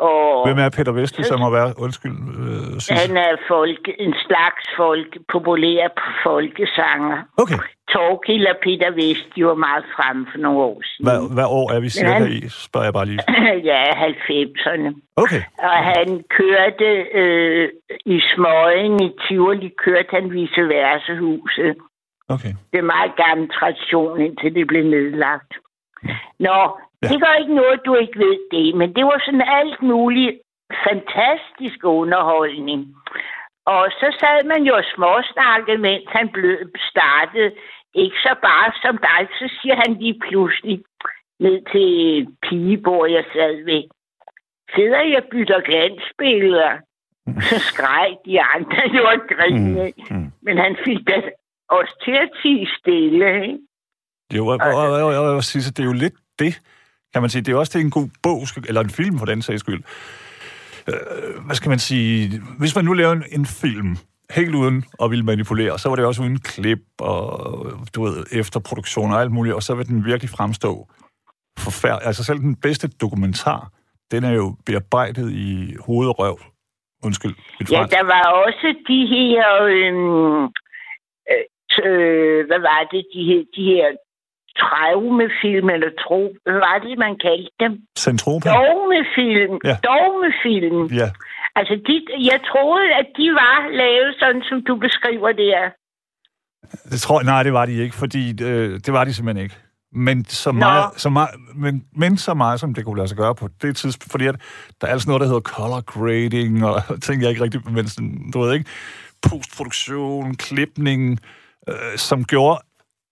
Og Hvem er Peter Vest, som må være, undskyld, øh, han er folk, en slags folk, populær folkesanger. Okay. Torkild og Peter Vest, de var meget fremme for nogle år siden. Hvad, hvad år er vi cirka han- i, spørger jeg bare lige. ja, 90'erne. Okay. Og han kørte øh, i Smøgen i Tivoli, kørte han vice versa huset. Okay. Det er meget gammel tradition, indtil det blev nedlagt. Nå, Ja. det gør ikke noget, du ikke ved det, men det var sådan alt muligt fantastisk underholdning. Og så sad man jo og småsnakkede, mens han blev startet. Ikke så bare som dig, så siger han lige pludselig ned til pigebord, jeg sad ved. Sidder jeg bytter glansbilleder? Så skreg de andre jo og grinede. Mm, mm. Men han fik da os til at tige stille, ikke? Jo, og, og, og, og, og, og Sisse, det er jo lidt det, kan man sige. Det er jo også det, en god bog, eller en film for den sags skyld. Øh, hvad skal man sige? Hvis man nu laver en, en film, helt uden at ville manipulere, så var det også uden klip og, du ved, efterproduktion og alt muligt, og så vil den virkelig fremstå forfærdelig. Altså selv den bedste dokumentar, den er jo bearbejdet i hoved og røv. Undskyld, Ja, fransk. der var også de her... Øhm, øh, øh, hvad var det? De her, de her traumefilm, eller tro... Hvad var det, man kaldte dem? Centropa? Dogmefilm. Ja. Dogmefilm. Ja, Altså, de, jeg troede, at de var lavet sådan, som du beskriver det her. Det tror nej, det var de ikke, fordi øh, det var de simpelthen ikke. Men så Nå. meget, så meget, men, men så meget, som det kunne lade sig gøre på det tidspunkt, fordi at der er altså noget, der hedder color grading, og ting, jeg ikke rigtig, men sådan, du ved ikke, postproduktion, klipning, øh, som gjorde,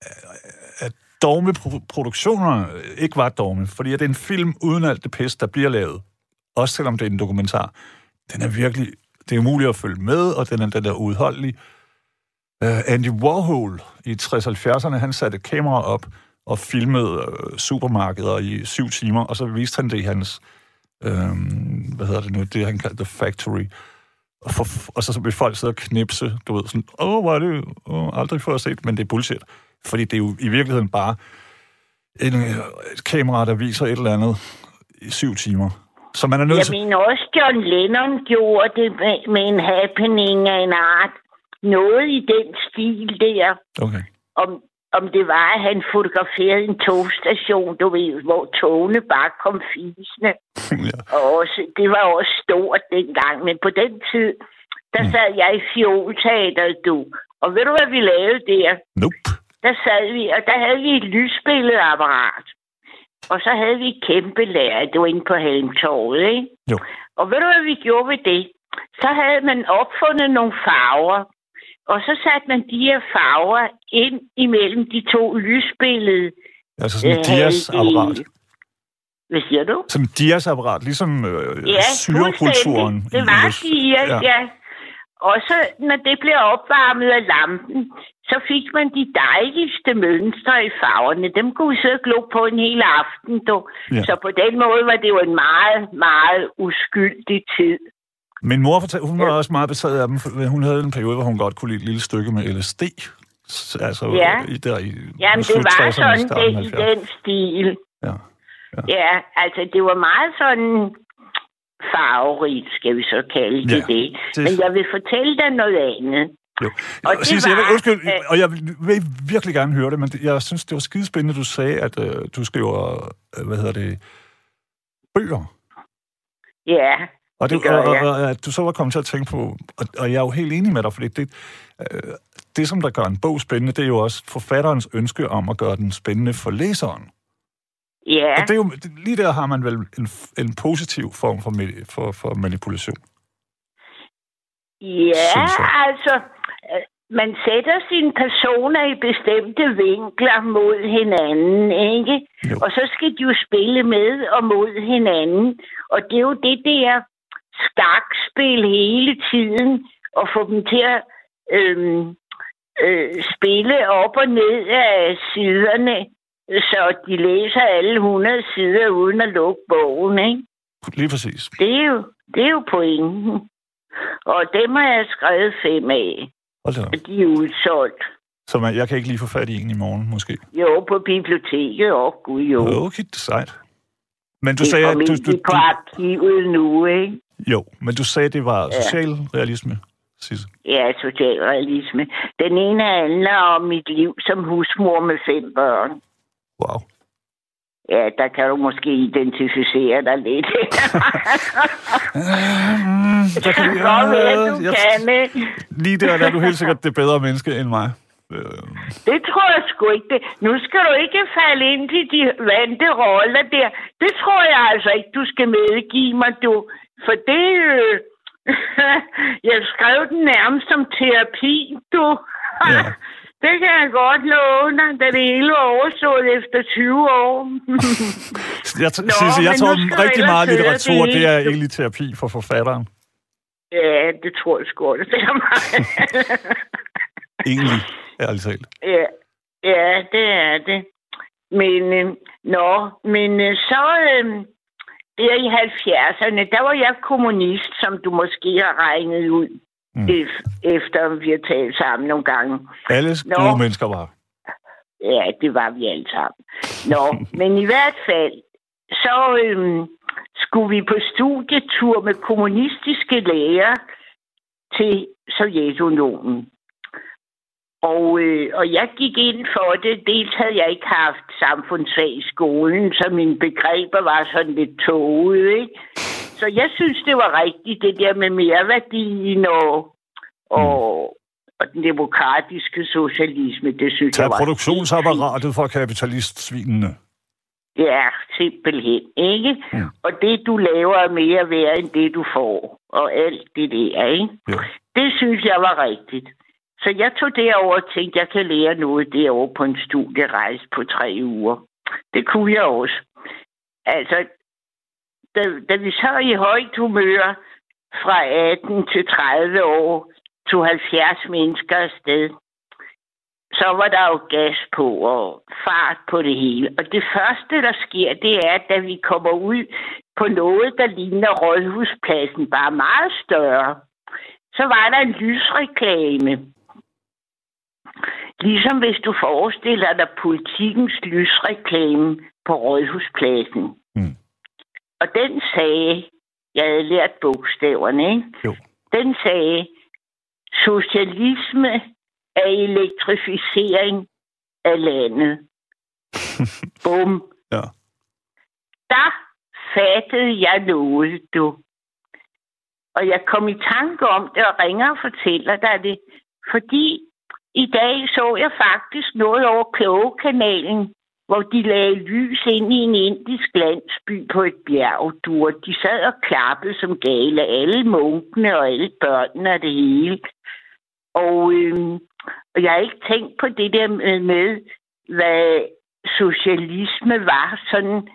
øh, at dogmeproduktioner ikke var dogme, fordi at det er en film uden alt det pis, der bliver lavet, også selvom det er en dokumentar, den er virkelig, det er umuligt at følge med, og den er, den er udholdelig. Uh, Andy Warhol i 60-70'erne, han satte kamera op og filmede uh, supermarkeder i syv timer, og så viste han det i hans, uh, hvad hedder det nu, det han kaldte The Factory. Og, for, og så, så vil folk sidde og knipse, du ved, sådan, åh, hvor er det, oh, aldrig før set, men det er bullshit. Fordi det er jo i virkeligheden bare en, øh, et kamera, der viser et eller andet i syv timer. Så man er nødt Jeg til... mener også, John Lennon gjorde det med, med en happening af en art. Noget i den stil der. Okay. om, om det var, at han fotograferede en togstation, du ved, hvor togene bare kom fisende. ja. Og også, det var også stort dengang, men på den tid, der sad jeg i Fiolteateret, du. Og ved du, hvad vi lavede der? Nope. Der sad vi, og der havde vi et lysbilledeapparat. Og så havde vi et kæmpe lager, det var inde på Helmtorvet, ikke? Jo. Og ved du, hvad vi gjorde ved det? Så havde man opfundet nogle farver, og så satte man de her farver ind imellem de to lysbillede. Altså sådan en øh, dias-apparat. Hvad siger du? Sådan en dias-apparat, ligesom øh, Ja, syrekulturen. Det var US. dia, Ja. ja. Og så, når det blev opvarmet af lampen, så fik man de dejligste mønstre i farverne. Dem kunne vi sidde og glo på en hel aften, du. Ja. Ja. Så på den måde var det jo en meget, meget uskyldig tid. Min mor fortalte, hun var også meget betaget af dem. Hun havde en periode, hvor hun godt kunne lide et lille stykke med LSD. Altså, Ja. i, der i Jamen, det var 60'erne, sådan det, i 70'erne. den stil. Ja. Ja, altså det var meget sådan farverigt, skal vi så kalde det Ja, det- Men jeg vil fortælle dig noget andet. Jo. Og det Sisse, jeg vil, var, undskyld, øh, og jeg vil virkelig gerne høre det, men jeg synes, det var skidespændende, du sagde, at øh, du skriver, øh, hvad hedder det, bøger. Ja, Og, det, Det gør og, jeg. og at du så var kommet til at tænke på, og, og jeg er jo helt enig med dig, fordi det, øh, det, som der gør en bog spændende, det er jo også forfatterens ønske om at gøre den spændende for læseren. ja. Og det er jo, lige der har man vel en, en positiv form for, for, for manipulation. Ja, altså, man sætter sine personer i bestemte vinkler mod hinanden, ikke? Jo. Og så skal de jo spille med og mod hinanden. Og det er jo det der skakspil hele tiden, og få dem til at øhm, øh, spille op og ned af siderne, så de læser alle 100 sider uden at lukke bogen, ikke? Lige præcis. Det er jo, det er jo pointen. Og dem har jeg skrevet fem af, Hold da og de er udsolgt. Så man, jeg kan ikke lige få fat i en i morgen, måske. Jo, på biblioteket. Åh, oh, gud jo. Okay, det er sejt. Men du det sagde, at du, ind du, på du, arkivet nu, ikke? jo, men du sagde, det var social realisme, Sisse. Ja, socialrealisme. Den ene handler om mit liv som husmor med fem børn. Wow. Ja, der kan du måske identificere dig lidt. Så kan vi, Godt være, du jeg, kan, ikke? lige der, der er du helt sikkert det bedre menneske end mig. Det tror jeg sgu ikke. Det. Nu skal du ikke falde ind til de vante roller der. Det tror jeg altså ikke, du skal medgive mig, du. For det... Øh, jeg skrev den nærmest som terapi, du. Ja. Det kan jeg godt love dig, da det hele var overstået efter 20 år. Jeg, t- Nå, Sisse, jeg tror rigtig meget litteratur, det det er egentlig terapi for forfatteren. Ja, det tror jeg sgu også, det er mig. Egentlig, ærligt talt. Ja, ja, det er det. Men, øh, nå, men øh, så øh, der i 70'erne, der var jeg kommunist, som du måske har regnet ud, Mm. efter vi har talt sammen nogle gange. Alle Nå. gode mennesker var. Ja, det var vi alle sammen. Nå, men i hvert fald, så øhm, skulle vi på studietur med kommunistiske læger til Sovjetunionen. Og, øh, og jeg gik ind for det. Dels havde jeg ikke haft samfundsfag i skolen, så mine begreber var sådan lidt tåget, ikke? Så jeg synes, det var rigtigt, det der med merværdien og, og, og den demokratiske socialisme. Det synes Tag jeg var produktionsapparatet fra kapitalistsvinene. Ja, simpelthen, ikke? Mm. Og det, du laver, er mere værd end det, du får. Og alt det der, ikke? Jo. Det synes jeg var rigtigt. Så jeg tog derover og tænkte, jeg kan lære noget derovre på en studierejse på tre uger. Det kunne jeg også. Altså, da, da vi så i højt humør fra 18 til 30 år tog 70 mennesker afsted, så var der jo gas på og fart på det hele. Og det første, der sker, det er, da vi kommer ud på noget, der ligner Rådhuspladsen, bare meget større, så var der en lysreklame. Ligesom hvis du forestiller dig politikens lysreklame på Rådhuspladsen. Mm. Og den sagde, jeg havde lært bogstaverne, ikke? Jo. Den sagde, socialisme er elektrificering af landet. Bum. Ja. Der fattede jeg noget, du. Og jeg kom i tanke om det og ringer og fortæller dig det, fordi i dag så jeg faktisk noget over Klogekanalen, hvor de lagde lys ind i en indisk landsby på et bjerg. Du, og de sad og klappede som gale, alle munkene og alle børnene og det hele. Og, øhm, og jeg har ikke tænkt på det der med, med hvad socialisme var sådan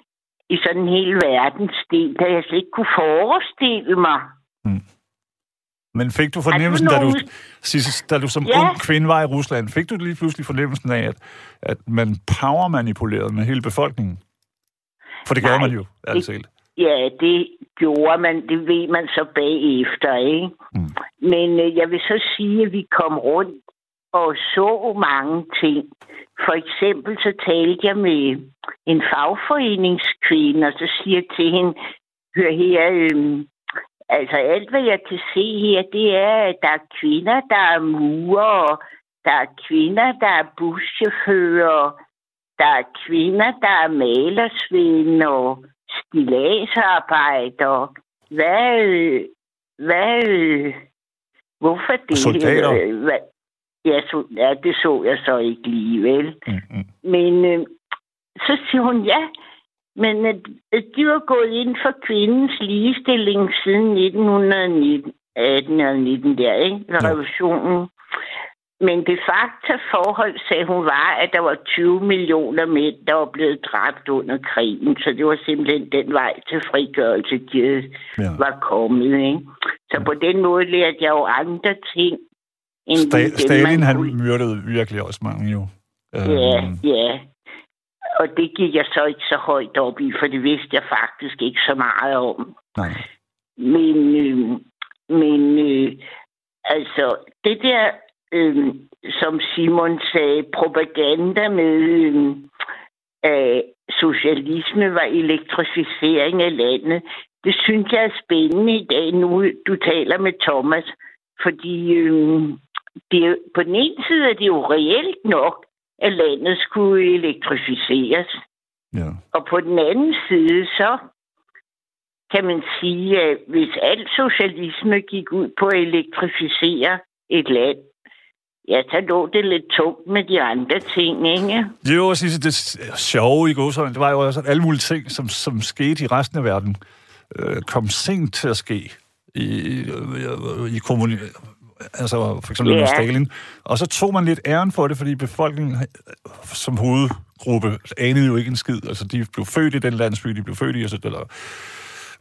i sådan en hel verdensdel, da jeg slet ikke kunne forestille mig. Men fik du fornemmelsen, da du, nogen- Sisse, da du som Ja. ung kvinde var i Rusland, fik du lige pludselig fornemmelsen af, at, at man powermanipulerede med hele befolkningen? For det gjorde Nej, man jo, ærligt talt. Ja, det gjorde man. Det ved man så bagefter, ikke? Mm. Men øh, jeg vil så sige, at vi kom rundt og så mange ting. For eksempel så talte jeg med en fagforeningskvinde, og så siger jeg til hende, hør her, øhm, altså alt hvad jeg kan se her, det er, at der er kvinder, der er murer, og der er kvinder, der er buschauffører, der er kvinder, der er malersvinde og stilagsarbejder. Hvad, øh, hvad, øh, hvorfor det? Soldater. Øh, Hvad, ja, så, ja, det så jeg så ikke lige, vel? Mm, mm. Men øh, så siger hun, ja, men at, at de var gået ind for kvindens ligestilling siden 1919, 18 eller 19 der, ikke? Ved revolutionen. men det fakta forhold, sagde hun, var, at der var 20 millioner mænd, der var blevet dræbt under krigen. Så det var simpelthen den vej til frigørelse, de Ja. var kommet. Ikke? Så på den måde lærte jeg jo andre ting. End Sta- dem, Stalin, man han kunne- myrdede virkelig også mange jo. Ja, Øhm, ja. Og det gik jeg så ikke så højt op i, for det vidste jeg faktisk ikke så meget om. nej. Men, øh, men øh, altså, det der, øh, som Simon sagde, propaganda med øh, at socialisme var elektrificering af landet, det synes jeg er spændende i dag, nu du taler med Thomas. Fordi øh, det, er- på den ene side er det jo reelt nok, at landet skulle elektrificeres. Ja. Og på den anden side, så kan man sige, at hvis al socialisme gik ud på at elektrificere et land, ja, så lå det lidt tungt med de andre ting, ikke? Det var sige, det sjove i godsøjne, det var jo også at alle mulige ting, som, som skete i resten af verden, øh, kom sent til at ske i, i, i kommuni... Altså for eksempel med Stalin. Og så tog man lidt æren for det, fordi befolkningen som hovedgruppe anede jo ikke en skid. Altså de blev født i den landsby, de blev født i, altså, eller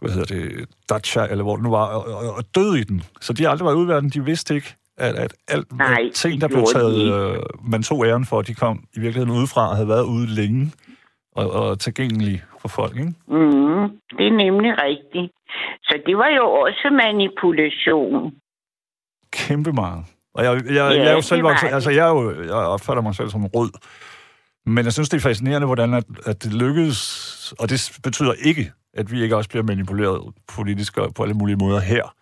hvad hedder det, Dacia, eller hvor det nu var, og, og, og døde i den. Så de har aldrig været ude i verden, de vidste ikke, at, at alt Nej, at ting, der blev taget, øh, man tog æren for, de kom i virkeligheden udefra og havde været ude længe og, og tilgængelige for folk, ikke? Mm, det er nemlig rigtigt. Så det var jo også manipulation. Kæmpe meget. Og jeg, jeg, Ja, jeg er jo selv vokset, altså jeg, er jo, jeg opfatter mig selv som rød. Men jeg synes, det er fascinerende, hvordan at, at det lykkedes, og det betyder ikke, at vi ikke også bliver manipuleret politisk og på alle mulige måder her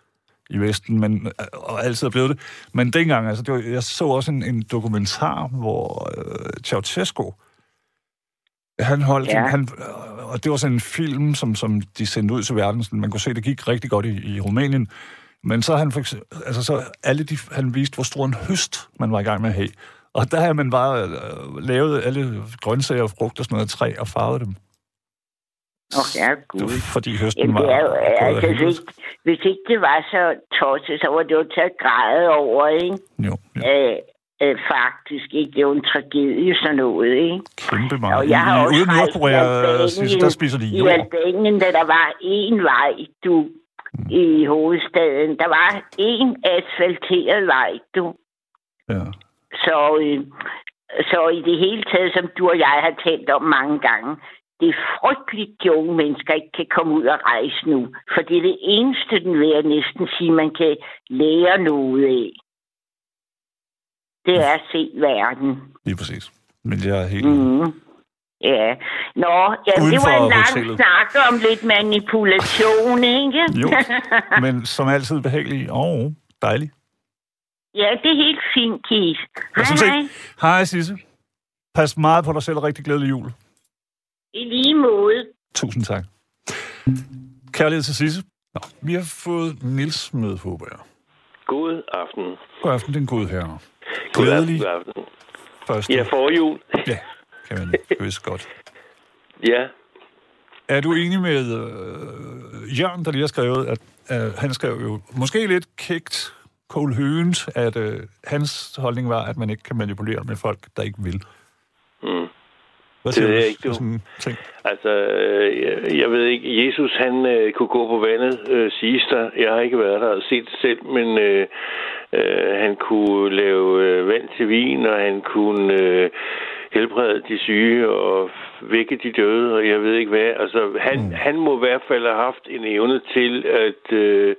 i Vesten, men, og altid er blevet det. Men dengang, altså, det var, jeg så også en, en dokumentar, hvor øh, Ceausescu, han holdt, Ja. han, og det var sådan en film, som, som de sendte ud til verden, sådan, man kunne se, det gik rigtig godt i, i Rumænien, men så han, for eksempel, altså så alle de, han viste, hvor stor en høst man var i gang med at have. Og der havde man bare øh, lavet alle grøntsager og frugt og sådan noget af træ og farvet dem. Åh, oh, ja, gud. Fordi høsten Jamen, var... det er jo, altså, hvis, ikke- hvis ikke det var så tosset, så var det jo til at græde over, ikke? Jo, jo, Øh, øh, faktisk, ikke? Det er jo en tragedie, sådan noget, ikke? kæmpe meget. Og jeg har I, også ude i Nordkorea, i der spiser de I jord. Albanien, da der var én vej, du, i hovedstaden. Der var én asfalteret vej, du. Ja. Så, øh, så i det hele taget, som du og jeg har talt om mange gange, det er frygteligt, de unge mennesker ikke kan komme ud og rejse nu. For det er det eneste, den vil jeg næsten sige, man kan lære noget af. Det er at se verden. Lige præcis. Men jeg er helt... Mm. Ja. Nå, ja, det var en lang hotellet. snak om lidt manipulation, ikke? Jo, men som altid behagelig og dejlig. ja, det er helt fint, Keith. Hej, hej. Hej, Sisse. Pas meget på dig selv og rigtig glædelig jul. I lige måde. Tusind tak. Kærlighed til Sisse. Nå, vi har fået Nils med, håber jeg. God aften. God aften, den gode herre. God Glædelig aften. God aften. første. Ja, forjul. Ja, kan man vist godt. Ja. Er du enig med øh, Jørgen, der lige har skrevet, at øh, han skrev jo måske lidt kægt, Cole Høens, at øh, hans holdning var, at man ikke kan manipulere med folk, der ikke vil. Mm. Hvad Det siger du jeg ikke, du. sådan ting? Altså, øh, jeg- jeg ved ikke, Jesus han øh, kunne gå på vandet, øh, siges der. Jeg har ikke været der og set det selv, men øh, øh, han kunne lave øh, vand til vin, og han kunne øh, helbrede de syge og vække de døde, og jeg ved ikke hvad. Altså, han, mm. han må i hvert fald have haft en evne til at... Øh,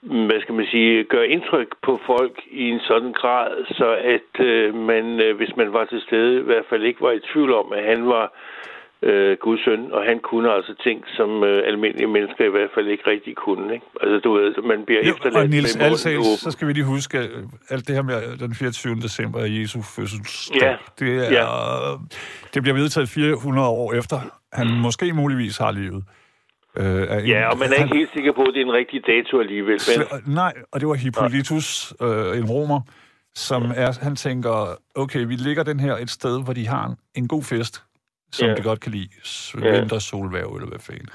hvad skal man sige, gøre indtryk på folk i en sådan grad, så at øh, man, øh, hvis man var til stede, i hvert fald ikke var i tvivl om, at han var øh, Guds søn, og han kunne altså ting, som øh, almindelige mennesker i hvert fald ikke rigtig kunne. Ikke? Altså, du ved, man bliver Jo, efterladt og Niels med åben. så skal vi lige huske, at alt det her med den 24. december er Jesu fødselsdag. Ja, Det, er, det bliver vedtaget 400 år efter, han måske muligvis har levet. Øh, af en- Ja, og man er han- ikke helt sikker på, at det er en rigtig dato alligevel. Men, nej, og det var Hippolytus, øh, en romer, som er, han tænker, okay, vi ligger den her et sted, hvor de har en, en god fest. Som Ja. de godt kan lide. Vintersolværv, eller hvad fanden.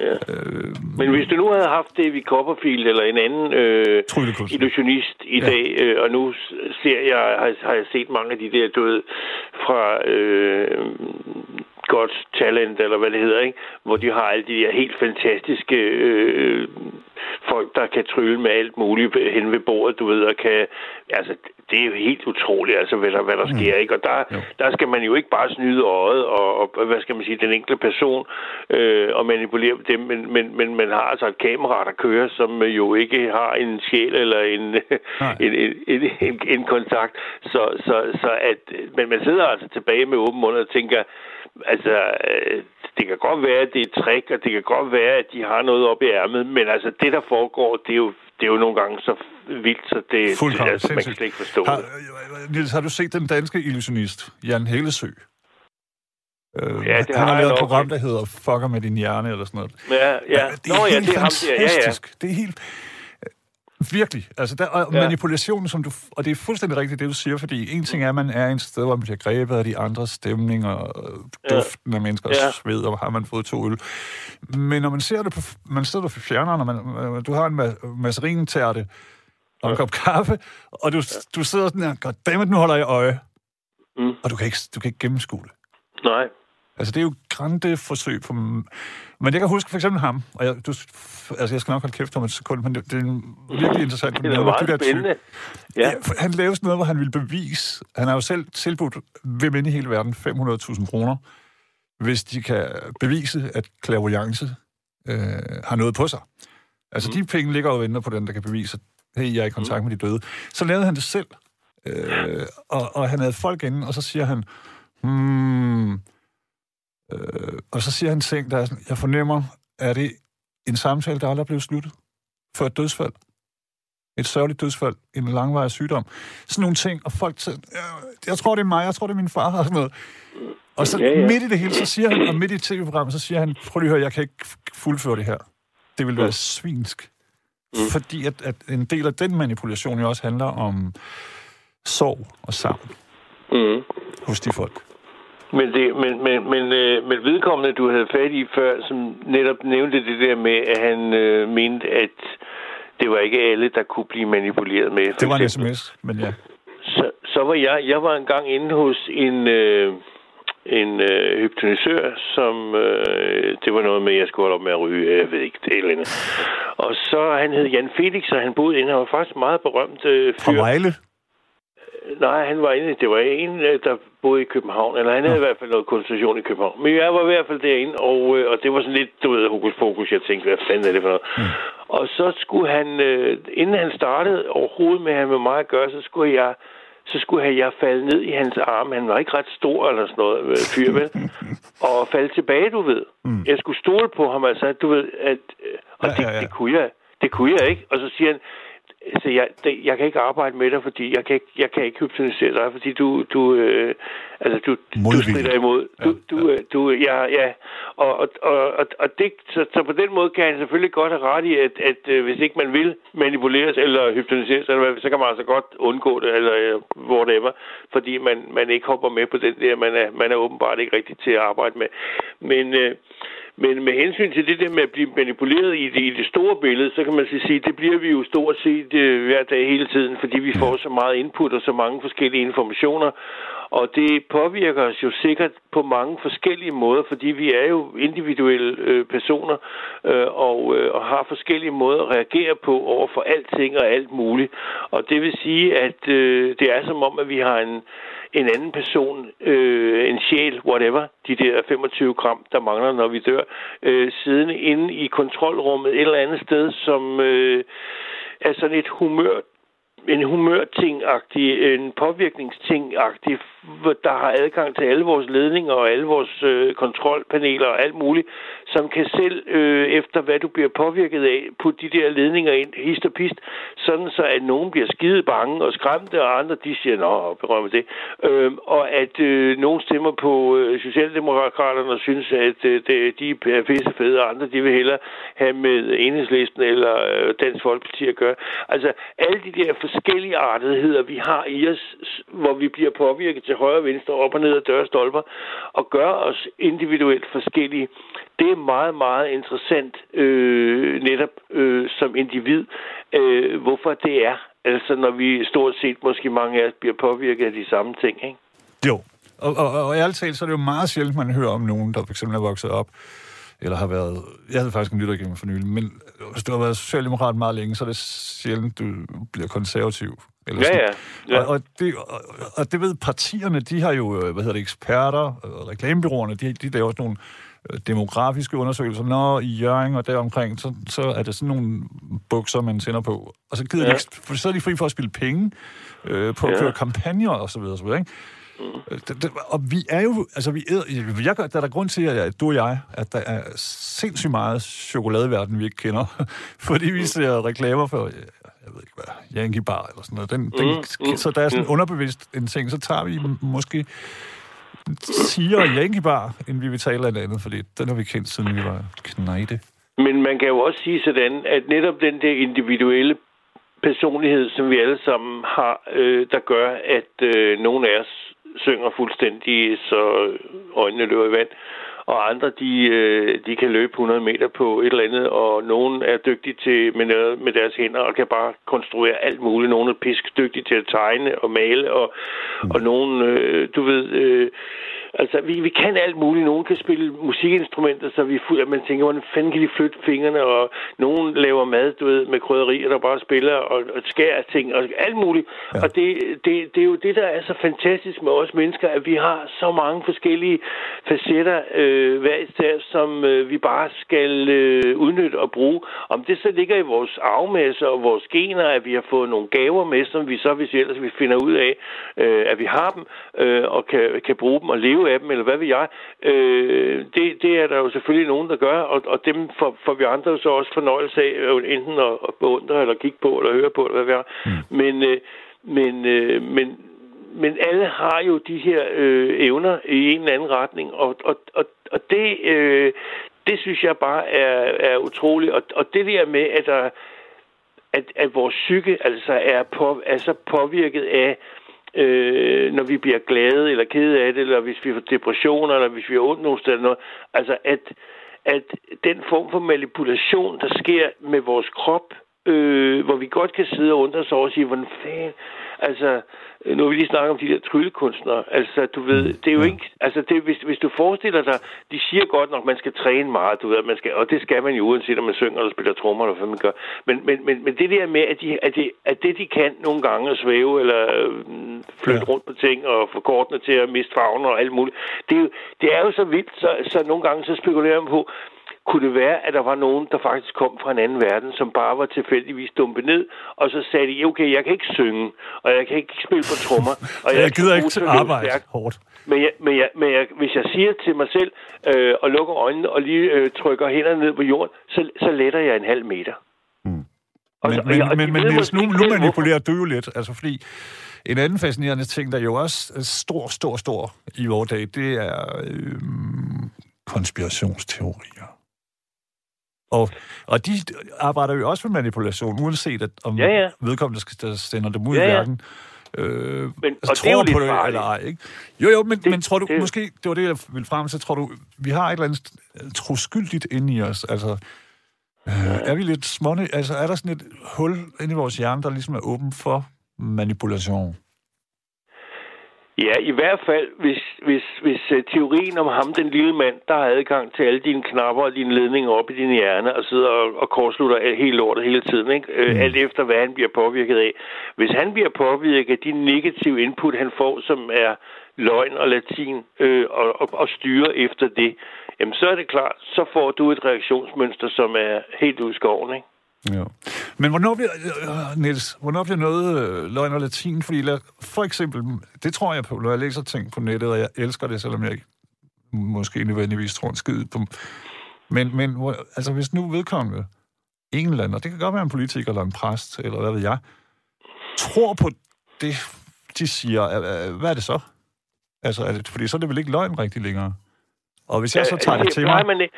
Ja. Øh, Men hvis du nu havde haft David Copperfield eller en anden øh, illusionist i Ja. dag, øh, og nu ser jeg, har, har jeg set mange af de der, ved, fra øh, Godt Talent, eller hvad det hedder, ikke? hvor de har alle de der helt fantastiske øh, folk, der kan trylle med alt muligt hen ved bordet, du ved, og kan, altså, det er jo helt utroligt, altså, hvad der, hvad der mm. sker, ikke? Og der, Jo. der skal man jo ikke bare snyde øjet, og, og hvad skal man sige, den enkelte person, øh, og manipulere dem, men, men, men man har altså et kamera, der kører, som jo ikke har en sjæl eller en, en, en, en, en, en kontakt. Så, så, så at, men man sidder altså tilbage med åben mund og tænker, altså, øh, det kan godt være, at det er et trick, og det kan godt være, at de har noget op i ærmet, men altså, det der foregår, det er jo, det er jo nogle gange så vildt, så det, det Fuldkommen altså, man kan slet ikke forstå har, det. øh, Niels, har du set den danske illusionist, Jan Hellesø? Øh, Ja, det han har har lavet et program, der hedder Fucker med din hjerne, eller sådan noget. Ja, ja. det Nå er ja, helt det er ham der. Ja, ja. fantastisk. Det er helt... Virkelig. Altså, der, og Ja. manipulationen, som du... Og det er fuldstændig rigtigt, det du siger, fordi en ting er, at man er et sted, hvor man bliver grebet af de andres stemning og Ja. duften af menneskers Ja. sved, og har man fået to øl. Men når man ser det på... Man sidder på fjerneren, og man, øh, du har en ma- masserinetærte og en kop kaffe, og du, du sidder sådan her, goddammit, nu holder jeg øje. Mm. Og du kan ikke, du kan ikke gennemskue det. Nej. Altså, det er jo grande forsøg på... Men jeg kan huske for eksempel ham, og jeg, du, altså, jeg skal nok holde kæft om et sekund, men det, det er en virkelig interessant. Det er meget spændende. Ja. Ja. Han lavede sådan noget, hvor han ville bevise... Han har jo selv tilbudt hvem end i hele verden 500.000 kroner, hvis de kan bevise, at clairvoyance øh, har noget på sig. Altså, mm. de penge ligger og venter på den, der kan bevise, at hey, jeg er i kontakt med de døde. Så lavede han det selv. Øh, og, og han havde folk inde, og så siger han, hmm, øh, og så siger han ting, der er sådan, jeg fornemmer, er det en samtale, der aldrig er blevet sluttet? For et dødsfald? Et sørgeligt dødsfald? En langvarig sygdom? Sådan nogle ting, og folk siger, "Ja, jeg tror, det er mig, jeg tror, det er min far, og sådan noget. Og så Ja, ja. midt i det hele, så siger han, og midt i tv-programmet, så siger han, prøv lige at høre, jeg kan ikke fuldføre det her. Det vil være svinsk. Mm. Fordi at, at en del af den manipulation jo også handler om sorg og savn Mm. hos de folk. Men, det, men, men, men, øh, men vedkommende, du havde fat i før, som netop nævnte det der med, at han øh, mente, at det var ikke alle, der kunne blive manipuleret med. Det var en sms, men ja. Så, så var jeg, jeg var engang inde hos en, øh, en øh, hypnotisør, som, øh, det var noget med, at jeg skulle holde op med at ryge, jeg ved ikke, det er et eller andet. Og så, han hed Jan Felix, og han boede inde, han var faktisk meget berømt øh, Fra fyr. Vejle. Nej, han var inde, det var en, øh, der boede i København, eller han havde i hvert fald noget konstellation i København. Men jeg var i hvert fald derinde, og, øh, og det var sådan lidt, du ved, hokus pokus, jeg tænkte, hvad fanden er det for noget? Mm. Og så skulle han, øh, inden han startede overhovedet med at have med mig at gøre, så skulle jeg, så skulle jeg, jeg falde ned i hans arm. Han var ikke ret stor eller sådan noget, øh, fyr, vel? og falde tilbage, du ved. Mm. Jeg skulle stole på ham, altså, du ved, at, og Ja, det, ja, ja. det kunne jeg, det kunne jeg ikke. Og så siger han, så jeg, det, jeg kan ikke arbejde med dig, fordi jeg kan ikke, jeg kan ikke hypnotisere dig, fordi du, du, øh, altså du, du Modvillig. strider imod. Du, Ja, du, øh, du, ja, ja. Og, og, og, og, det, så, så, på den måde kan han selvfølgelig godt have ret i, at, at øh, hvis ikke man vil manipuleres eller hypnotiseres, eller så kan man altså godt undgå det, eller øh, whatever, fordi man, man ikke hopper med på den der, man er, man er åbenbart ikke rigtig til at arbejde med. Men, øh, men med hensyn til det der med at blive manipuleret i det, i det store billede, så kan man sige, det bliver vi jo stort set øh, hver dag hele tiden, fordi vi får så meget input og så mange forskellige informationer. Og det påvirker os jo sikkert på mange forskellige måder, fordi vi er jo individuelle øh, personer øh, og, øh, og har forskellige måder at reagere på over for alting og alt muligt. Og det vil sige, at øh, det er som om, at vi har en, en anden person, øh, en sjæl, whatever, de der 25 gram, der mangler, når vi dør, øh, siden inde i kontrolrummet et eller andet sted, som øh, er sådan et humør en humørting-agtig, en påvirkningsting-agtig, der har adgang til alle vores ledninger og alle vores øh, kontrolpaneler og alt muligt, som kan selv, øh, efter hvad du bliver påvirket af, putte de der ledninger ind, hist og pist, sådan så at nogen bliver skide bange og skræmte, og andre de siger, nå, berømme det. Øh, og at øh, nogen stemmer på øh, Socialdemokraterne og synes, at øh, det, de er pisse fede, og andre de vil hellere have med enhedslisten eller øh, Dansk Folkeparti at gøre. Altså, alle de der forskellige artigheder, vi har i os, hvor vi bliver påvirket til højre og venstre, op og ned af dørstolper, og gør os individuelt forskellige. Det er meget, meget interessant øh, netop øh, som individ, øh, hvorfor det er. Altså når vi stort set, måske mange af os, bliver påvirket af de samme ting, ikke? Jo, og, og, og ærligt talt, så er det jo meget sjældent, man hører om nogen, der for eksempel er vokset op eller har været... Jeg havde faktisk en lyttergænger for nylig, men hvis du har været socialdemokrat meget længe, så er det sjældent, du bliver konservativ. Eller ja, ja. ja. Og, og, det, og, og det ved partierne, de har jo, øh, hvad hedder det, eksperter, reklamebyråerne, de, de laver også nogle øh, demografiske undersøgelser. Når i Jørgen og deromkring, så, så er det sådan nogle bukser, man tænder på. Og så gider ja. de ikke, for så er de fri for at spille penge øh, på ja. at køre kampagner og så videre, så videre ikke? Mm. Og vi er jo, altså vi er, jeg, der er der grund til, at du og jeg, at der er sindssygt meget chokoladeverden, vi ikke kender, fordi vi ser reklamer for, jeg ved ikke hvad, Yankee Bar eller sådan noget. Den, mm, den, mm, så der er sådan mm. underbevidst en ting, så tager vi måske siger Yankee Bar, end vi vil tale af et andet, fordi den har vi kendt, siden vi var knejde. Men man kan jo også sige sådan, at netop den der individuelle personlighed, som vi alle sammen har, øh, der gør, at øh, nogle af os synger fuldstændig, så øjnene løber i vand. Og andre, de, øh, de kan løbe 100 meter på et eller andet, og nogen er dygtige til med, noget, med deres hænder og kan bare konstruere alt muligt. Nogle er pisk dygtige til at tegne og male, og, og nogen, øh, du ved... Øh, Altså, vi, vi kan alt muligt. Nogen kan spille musikinstrumenter, så vi at man tænker, hvordan fanden kan de flytte fingrene, og nogen laver mad, du ved, med krydderier, der bare spiller og, og skærer ting, og alt muligt. Ja. Og det, det, det er jo det, der er så fantastisk med os mennesker, at vi har så mange forskellige facetter øh, hver især, som øh, vi bare skal øh, udnytte og bruge. Om det så ligger i vores arvmasse og vores gener, at vi har fået nogle gaver med, som vi så, hvis vi ellers vi finder ud af, øh, at vi har dem, øh, og kan, kan bruge dem og leve leve af dem, eller hvad ved jeg. Øh, det, det er der jo selvfølgelig nogen, der gør, og, og dem får, får vi andre så også fornøjelse af, øh, enten at, at beundre, eller kigge på, eller høre på, eller hvad ved jeg. Mm. Men, øh, men, øh, men, men alle har jo de her øh, evner i en eller anden retning, og, og, og, og det, øh, det synes jeg bare er, er utroligt. Og, og det der med, at, der, at, at vores psyke altså er, på, er så påvirket af øh, når vi bliver glade eller kede af det, eller hvis vi får depressioner, eller hvis vi har ondt nogle steder. Noget. Altså, at, at den form for manipulation, der sker med vores krop, øh, hvor vi godt kan sidde og undre os over og sige, hvordan fanden, altså, nu vil vi lige snakke om de der tryllekunstnere. Altså, du ved, det er jo ikke... Altså, det, hvis, hvis du forestiller dig... De siger godt nok, man skal træne meget, du ved, man skal, og det skal man jo uanset om man synger eller spiller trommer, eller hvad man gør. Men, men, men, men det der med, at, de, at, de, at det, de kan nogle gange at svæve, eller øh, flytte ja. rundt på ting, og få kortene til at miste farven og alt muligt, det er jo, det er jo så vildt, så, så nogle gange så spekulerer man på, kunne det være, at der var nogen, der faktisk kom fra en anden verden, som bare var tilfældigvis dumpet ned, og så sagde de, okay, jeg kan ikke synge, og jeg kan ikke spille på trommer, og jeg, jeg gider ikke arbejde stærk. hårdt. Men, jeg, men, jeg, men jeg, hvis jeg siger til mig selv, øh, og lukker øjnene og lige øh, trykker hænderne ned på jorden, så, så letter jeg en halv meter. Mm. Og, men, men, og men, men Niels, nu, nu manipulerer du jo lidt, altså fordi en anden fascinerende ting, der jo også er stor, stor, stor i vores dag, det er øh, konspirationsteorier. Og, og de arbejder jo også med manipulation, uanset at, om ja, ja. vedkommende skal sende dem ud ja, ja. i verden. Øh, men, og tror det på det, farligt. eller ej, ikke? Jo, jo, men, det, men tror du, det, måske, det var det, jeg ville frem til, tror du, vi har et eller andet troskyldigt inde i os, altså, øh, er vi lidt småne, altså, er der sådan et hul inde i vores hjerne, der ligesom er åben for manipulation? Ja, i hvert fald, hvis, hvis, hvis uh, teorien om ham, den lille mand, der har adgang til alle dine knapper og dine ledninger op i din hjerne, og sidder og, og kortslutter helt lortet hele tiden, ikke? Uh, mm. alt efter hvad han bliver påvirket af. Hvis han bliver påvirket af de negative input, han får, som er løgn og latin, uh, og, og, og styre efter det, jamen så er det klart, så får du et reaktionsmønster, som er helt udskoven, ikke? Ja. Men hvornår bliver, øh, Niels, hvornår bliver noget øh, løgn og latin? Fordi lad, for eksempel, det tror jeg på, når jeg læser ting på nettet, og jeg elsker det, selvom jeg ikke måske nødvendigvis tror en skid på men, men altså, hvis nu vedkommende en eller anden, og det kan godt være en politiker eller en præst, eller hvad ved jeg, tror på det, de siger, hvad er det så? Altså, er det, fordi så er det vel ikke løgn rigtig længere? Og hvis jeg så tager det til mig... Man,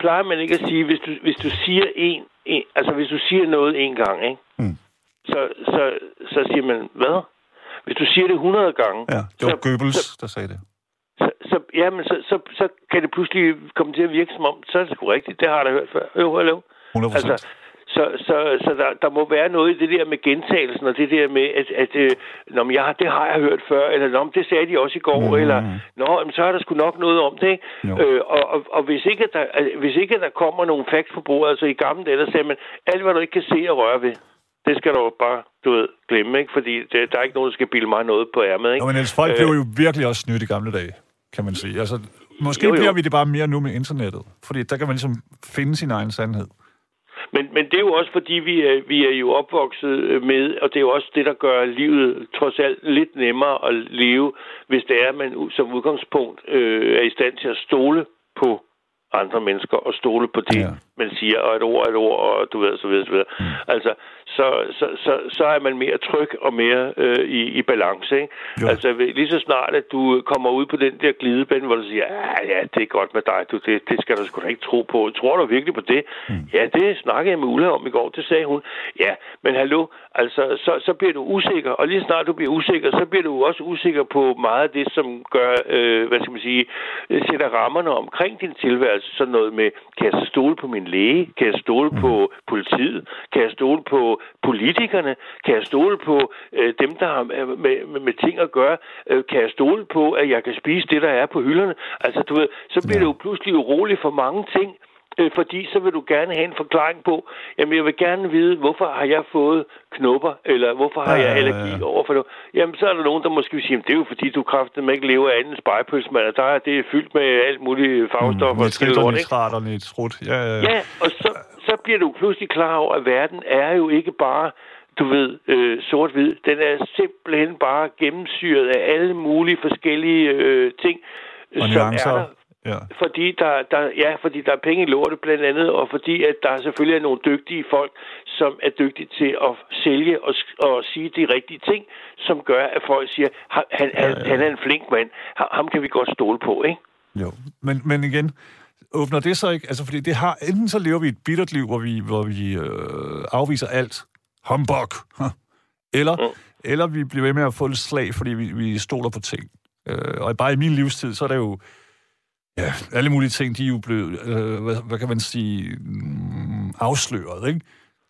plejer man ikke at sige, hvis du, hvis du siger en, en, altså hvis du siger noget en gang, ikke? Mm. så, så, så siger man, hvad? Hvis du siger det 100 gange... Ja, det var så, Goebbels, så, der sagde det. så, så, ja, men så, så, så kan det pludselig komme til at virke som om, så er det sgu rigtigt. Det har jeg da hørt før. Jo, hallo. 100 procent. Altså, så, så, så der, der må være noget i det der med gentagelsen, og det der med, at, at øh, når jeg, har- det har jeg hørt før, eller Nå, men det sagde de også i går, mm. eller Nå, men så er der sgu nok noget om det. Ikke? Jo. Øh, og, og, og hvis, ikke, der, hvis ikke der kommer nogle facts på bordet, altså i gamle dage, der sagde man, alt hvad du ikke kan se og røre ved, det skal du bare, du ved, glemme, ikke? Fordi det, der er ikke nogen, der skal bilde mig noget på ærmet, ikke? Nå, men ellers folk Øh. blev jo virkelig også snydt i gamle dage, kan man sige. Altså, måske jo. jo. bliver vi det bare mere nu med internettet. Fordi der kan man ligesom finde sin egen sandhed. Men, men det er jo også fordi, vi er, vi er jo opvokset øh, med, og det er jo også det, der gør livet trods alt lidt nemmere at leve, hvis det er, at man som udgangspunkt øh, er i stand til at stole på andre mennesker og stole på det, Ja man siger, og et ord er et ord, og du ved, så videre, så videre. Mm. Altså, så, så, så, så er man mere tryg og mere øh, i, i balance, ikke? Jo. Altså, lige så snart, at du kommer ud på den der glidebane, hvor du siger, ja, ja, det er godt med dig, du, det, det skal du sgu da ikke tro på. Tror du virkelig på det? Mm. Ja, det snakkede jeg med Ulla om i går, det sagde hun. Ja, men hallo, altså, så, så bliver du usikker, og lige snart du bliver usikker, så bliver du også usikker på meget af det, som gør, øh, hvad skal man sige, øh, sætter rammerne omkring din tilværelse. Sådan noget med, kan jeg stole på min læge? Kan jeg stole mm. på politiet? Kan jeg stole på politikerne? Kan jeg stole på øh, dem, der har med, med, med, ting at gøre? Øh, kan jeg stole på, at jeg kan spise det, der er på hylderne? Altså, du ved, så bliver ja. Ja. du pludselig urolig for mange ting, fordi så vil du gerne have en forklaring på, jamen jeg vil gerne vide, hvorfor har jeg fået knopper, eller hvorfor har Ja, jeg ja, ja, allergi ja. over for det. Jamen så er der nogen, der måske vil sige, jamen, det er jo fordi, du kraften ikke lever af anden spejpølsmand, og der er det fyldt med alt muligt farvestoffer. og skidt Nitrit og lort, ikke? nitrat og nitrut. Ja, ja, Ja, og så, så bliver du pludselig klar over, at verden er jo ikke bare, du ved, øh, sort-hvid. Den er simpelthen bare gennemsyret af alle mulige forskellige øh, ting, Og som nuancer. er der Ja. fordi der, der, ja, fordi der er penge i lortet blandt andet, og fordi at der selvfølgelig er nogle dygtige folk, som er dygtige til at sælge og, og sige de rigtige ting, som gør, at folk siger, han, han, ja, ja. han er en flink mand, ham, kan vi godt stole på, ikke? Jo, men, men igen, åbner det så ikke... Altså, fordi det har... Enten så lever vi et bittert liv, hvor vi, hvor vi øh, afviser alt. Humbug. Eller, Mm. eller vi bliver ved med at få et slag, fordi vi, vi stoler på ting. Øh, og bare i min livstid, så er der jo... Ja, alle mulige ting, de er jo blevet, øh, hvad, hvad kan man sige, mm, afsløret, ikke?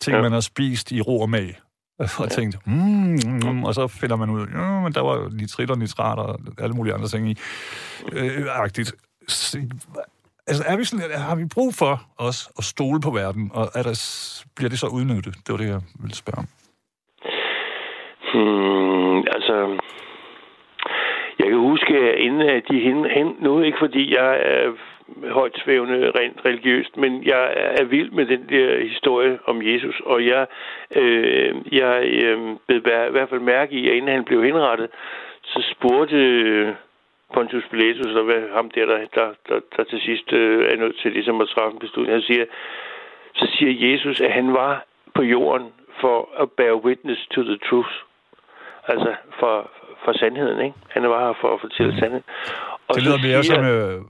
Ting, Ja. ja. man har spist i ro og mag. Og tænkt, mm, mm, og så finder man ud, ja, men der var jo nitrit og nitrat og alle mulige andre ting i. Øh, agtigt. Altså, er vi sådan, har vi brug for os at stole på verden, og er der, bliver det så udnyttet? Det var det, jeg ville spørge om. Hmm, altså, jeg kan huske, at inden øh, de hen, hen nu, ikke fordi jeg er højt svævende rent religiøst, men jeg er vild med den der historie om Jesus, og jeg, øh, jeg øh, blev i hvert fald mærke i, at inden han blev henrettet, så spurgte øh, Pontius Pilatus, eller hvad, ham der, der, der, der, der til sidst øh, er nødt til ligesom at træffe en beslutning, han siger, så siger Jesus, at han var på jorden for at bear witness to the truth. Altså for, for sandheden, ikke? Han var her for at fortælle sandheden. Og Det lyder mere siger, som... Øh,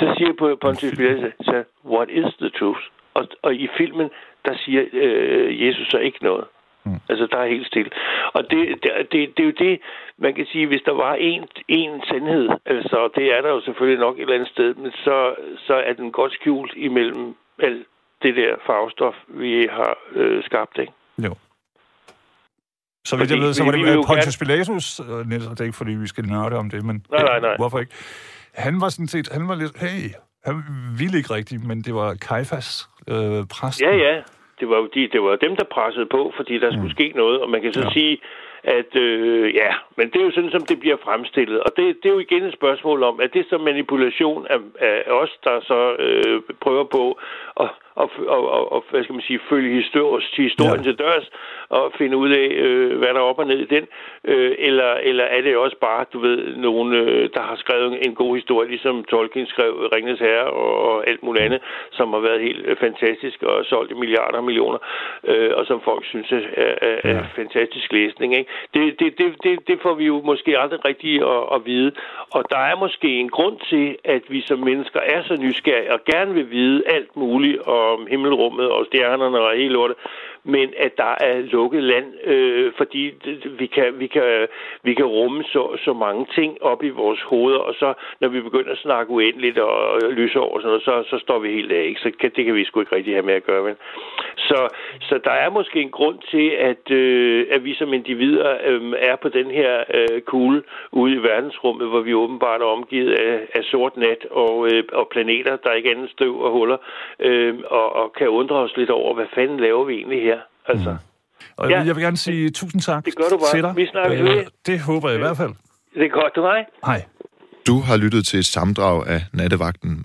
så siger på Pontius Pilatus, så, what is the truth? Og, og i filmen, der siger øh, Jesus så ikke noget. Mm. Altså, der er helt stille. Og det, det, det, det er jo det, man kan sige, hvis der var en, en sandhed, altså, og det er der jo selvfølgelig nok et eller andet sted, men så, så er den godt skjult imellem alt det der farvestof, vi har øh, skabt, ikke? jo. Så vidt jeg ved, så vi- var vi det jo øh, Pontius Pilatus, øh, Niels, og det er ikke, fordi vi skal nørde om det, men... Nej, nej, nej. Hvorfor ikke? Han var sådan set... Han var lidt... Hey, han ville ikke rigtigt, men det var Kajfas, øh, præsten. Ja, ja. Det var de, det var dem, der pressede på, fordi der skulle ske noget. Og man kan så ja. Sige, at øh, ja, men det er jo sådan, som det bliver fremstillet. Og det, det er jo igen et spørgsmål om, at det er så manipulation af, af os, der så øh, prøver på at og, og, og, og, hvad skal man sige, følge historien, historien ja. Til dørs og finde ud af, øh, hvad der er op og ned i den. Øh, eller, eller er det også bare, du ved, nogen, øh, der har skrevet en god historie, ligesom Tolkien skrev Ringens Herre og, og alt muligt andet, som har været helt øh, fantastisk og solgt i milliarder og millioner, øh, og som folk synes er, er, er, Ja. fantastisk læsning. Ikke? Det, det, det, det, det får vi jo måske aldrig rigtig at, at vide. Og der er måske en grund til, at vi som mennesker er så nysgerrige og gerne vil vide alt muligt om himmelrummet og stjernerne og hele lortet men at der er lukket land, øh, fordi vi, kan, vi, kan, vi kan rumme så, så mange ting op i vores hoveder, og så når vi begynder at snakke uendeligt og, og lyse over sådan noget, så, så står vi helt af. Ikke? Så kan, det kan vi sgu ikke rigtig have med at gøre. Men. Så, så der er måske en grund til, at, øh, at vi som individer øh, er på den her øh, kugle ude i verdensrummet, hvor vi åbenbart er omgivet af, af sort nat og, øh, og planeter, der ikke andet støv og huller, øh, og, og kan undre os lidt over, hvad fanden laver vi egentlig her? Altså. Mm. Og ja. jeg vil gerne sige tusind tak Det gør du bare. til dig. Vi snakkes Øh, ved. Det håber jeg i hvert fald. Det er godt, du mig. Du har lyttet til et samdrag af Nattevagten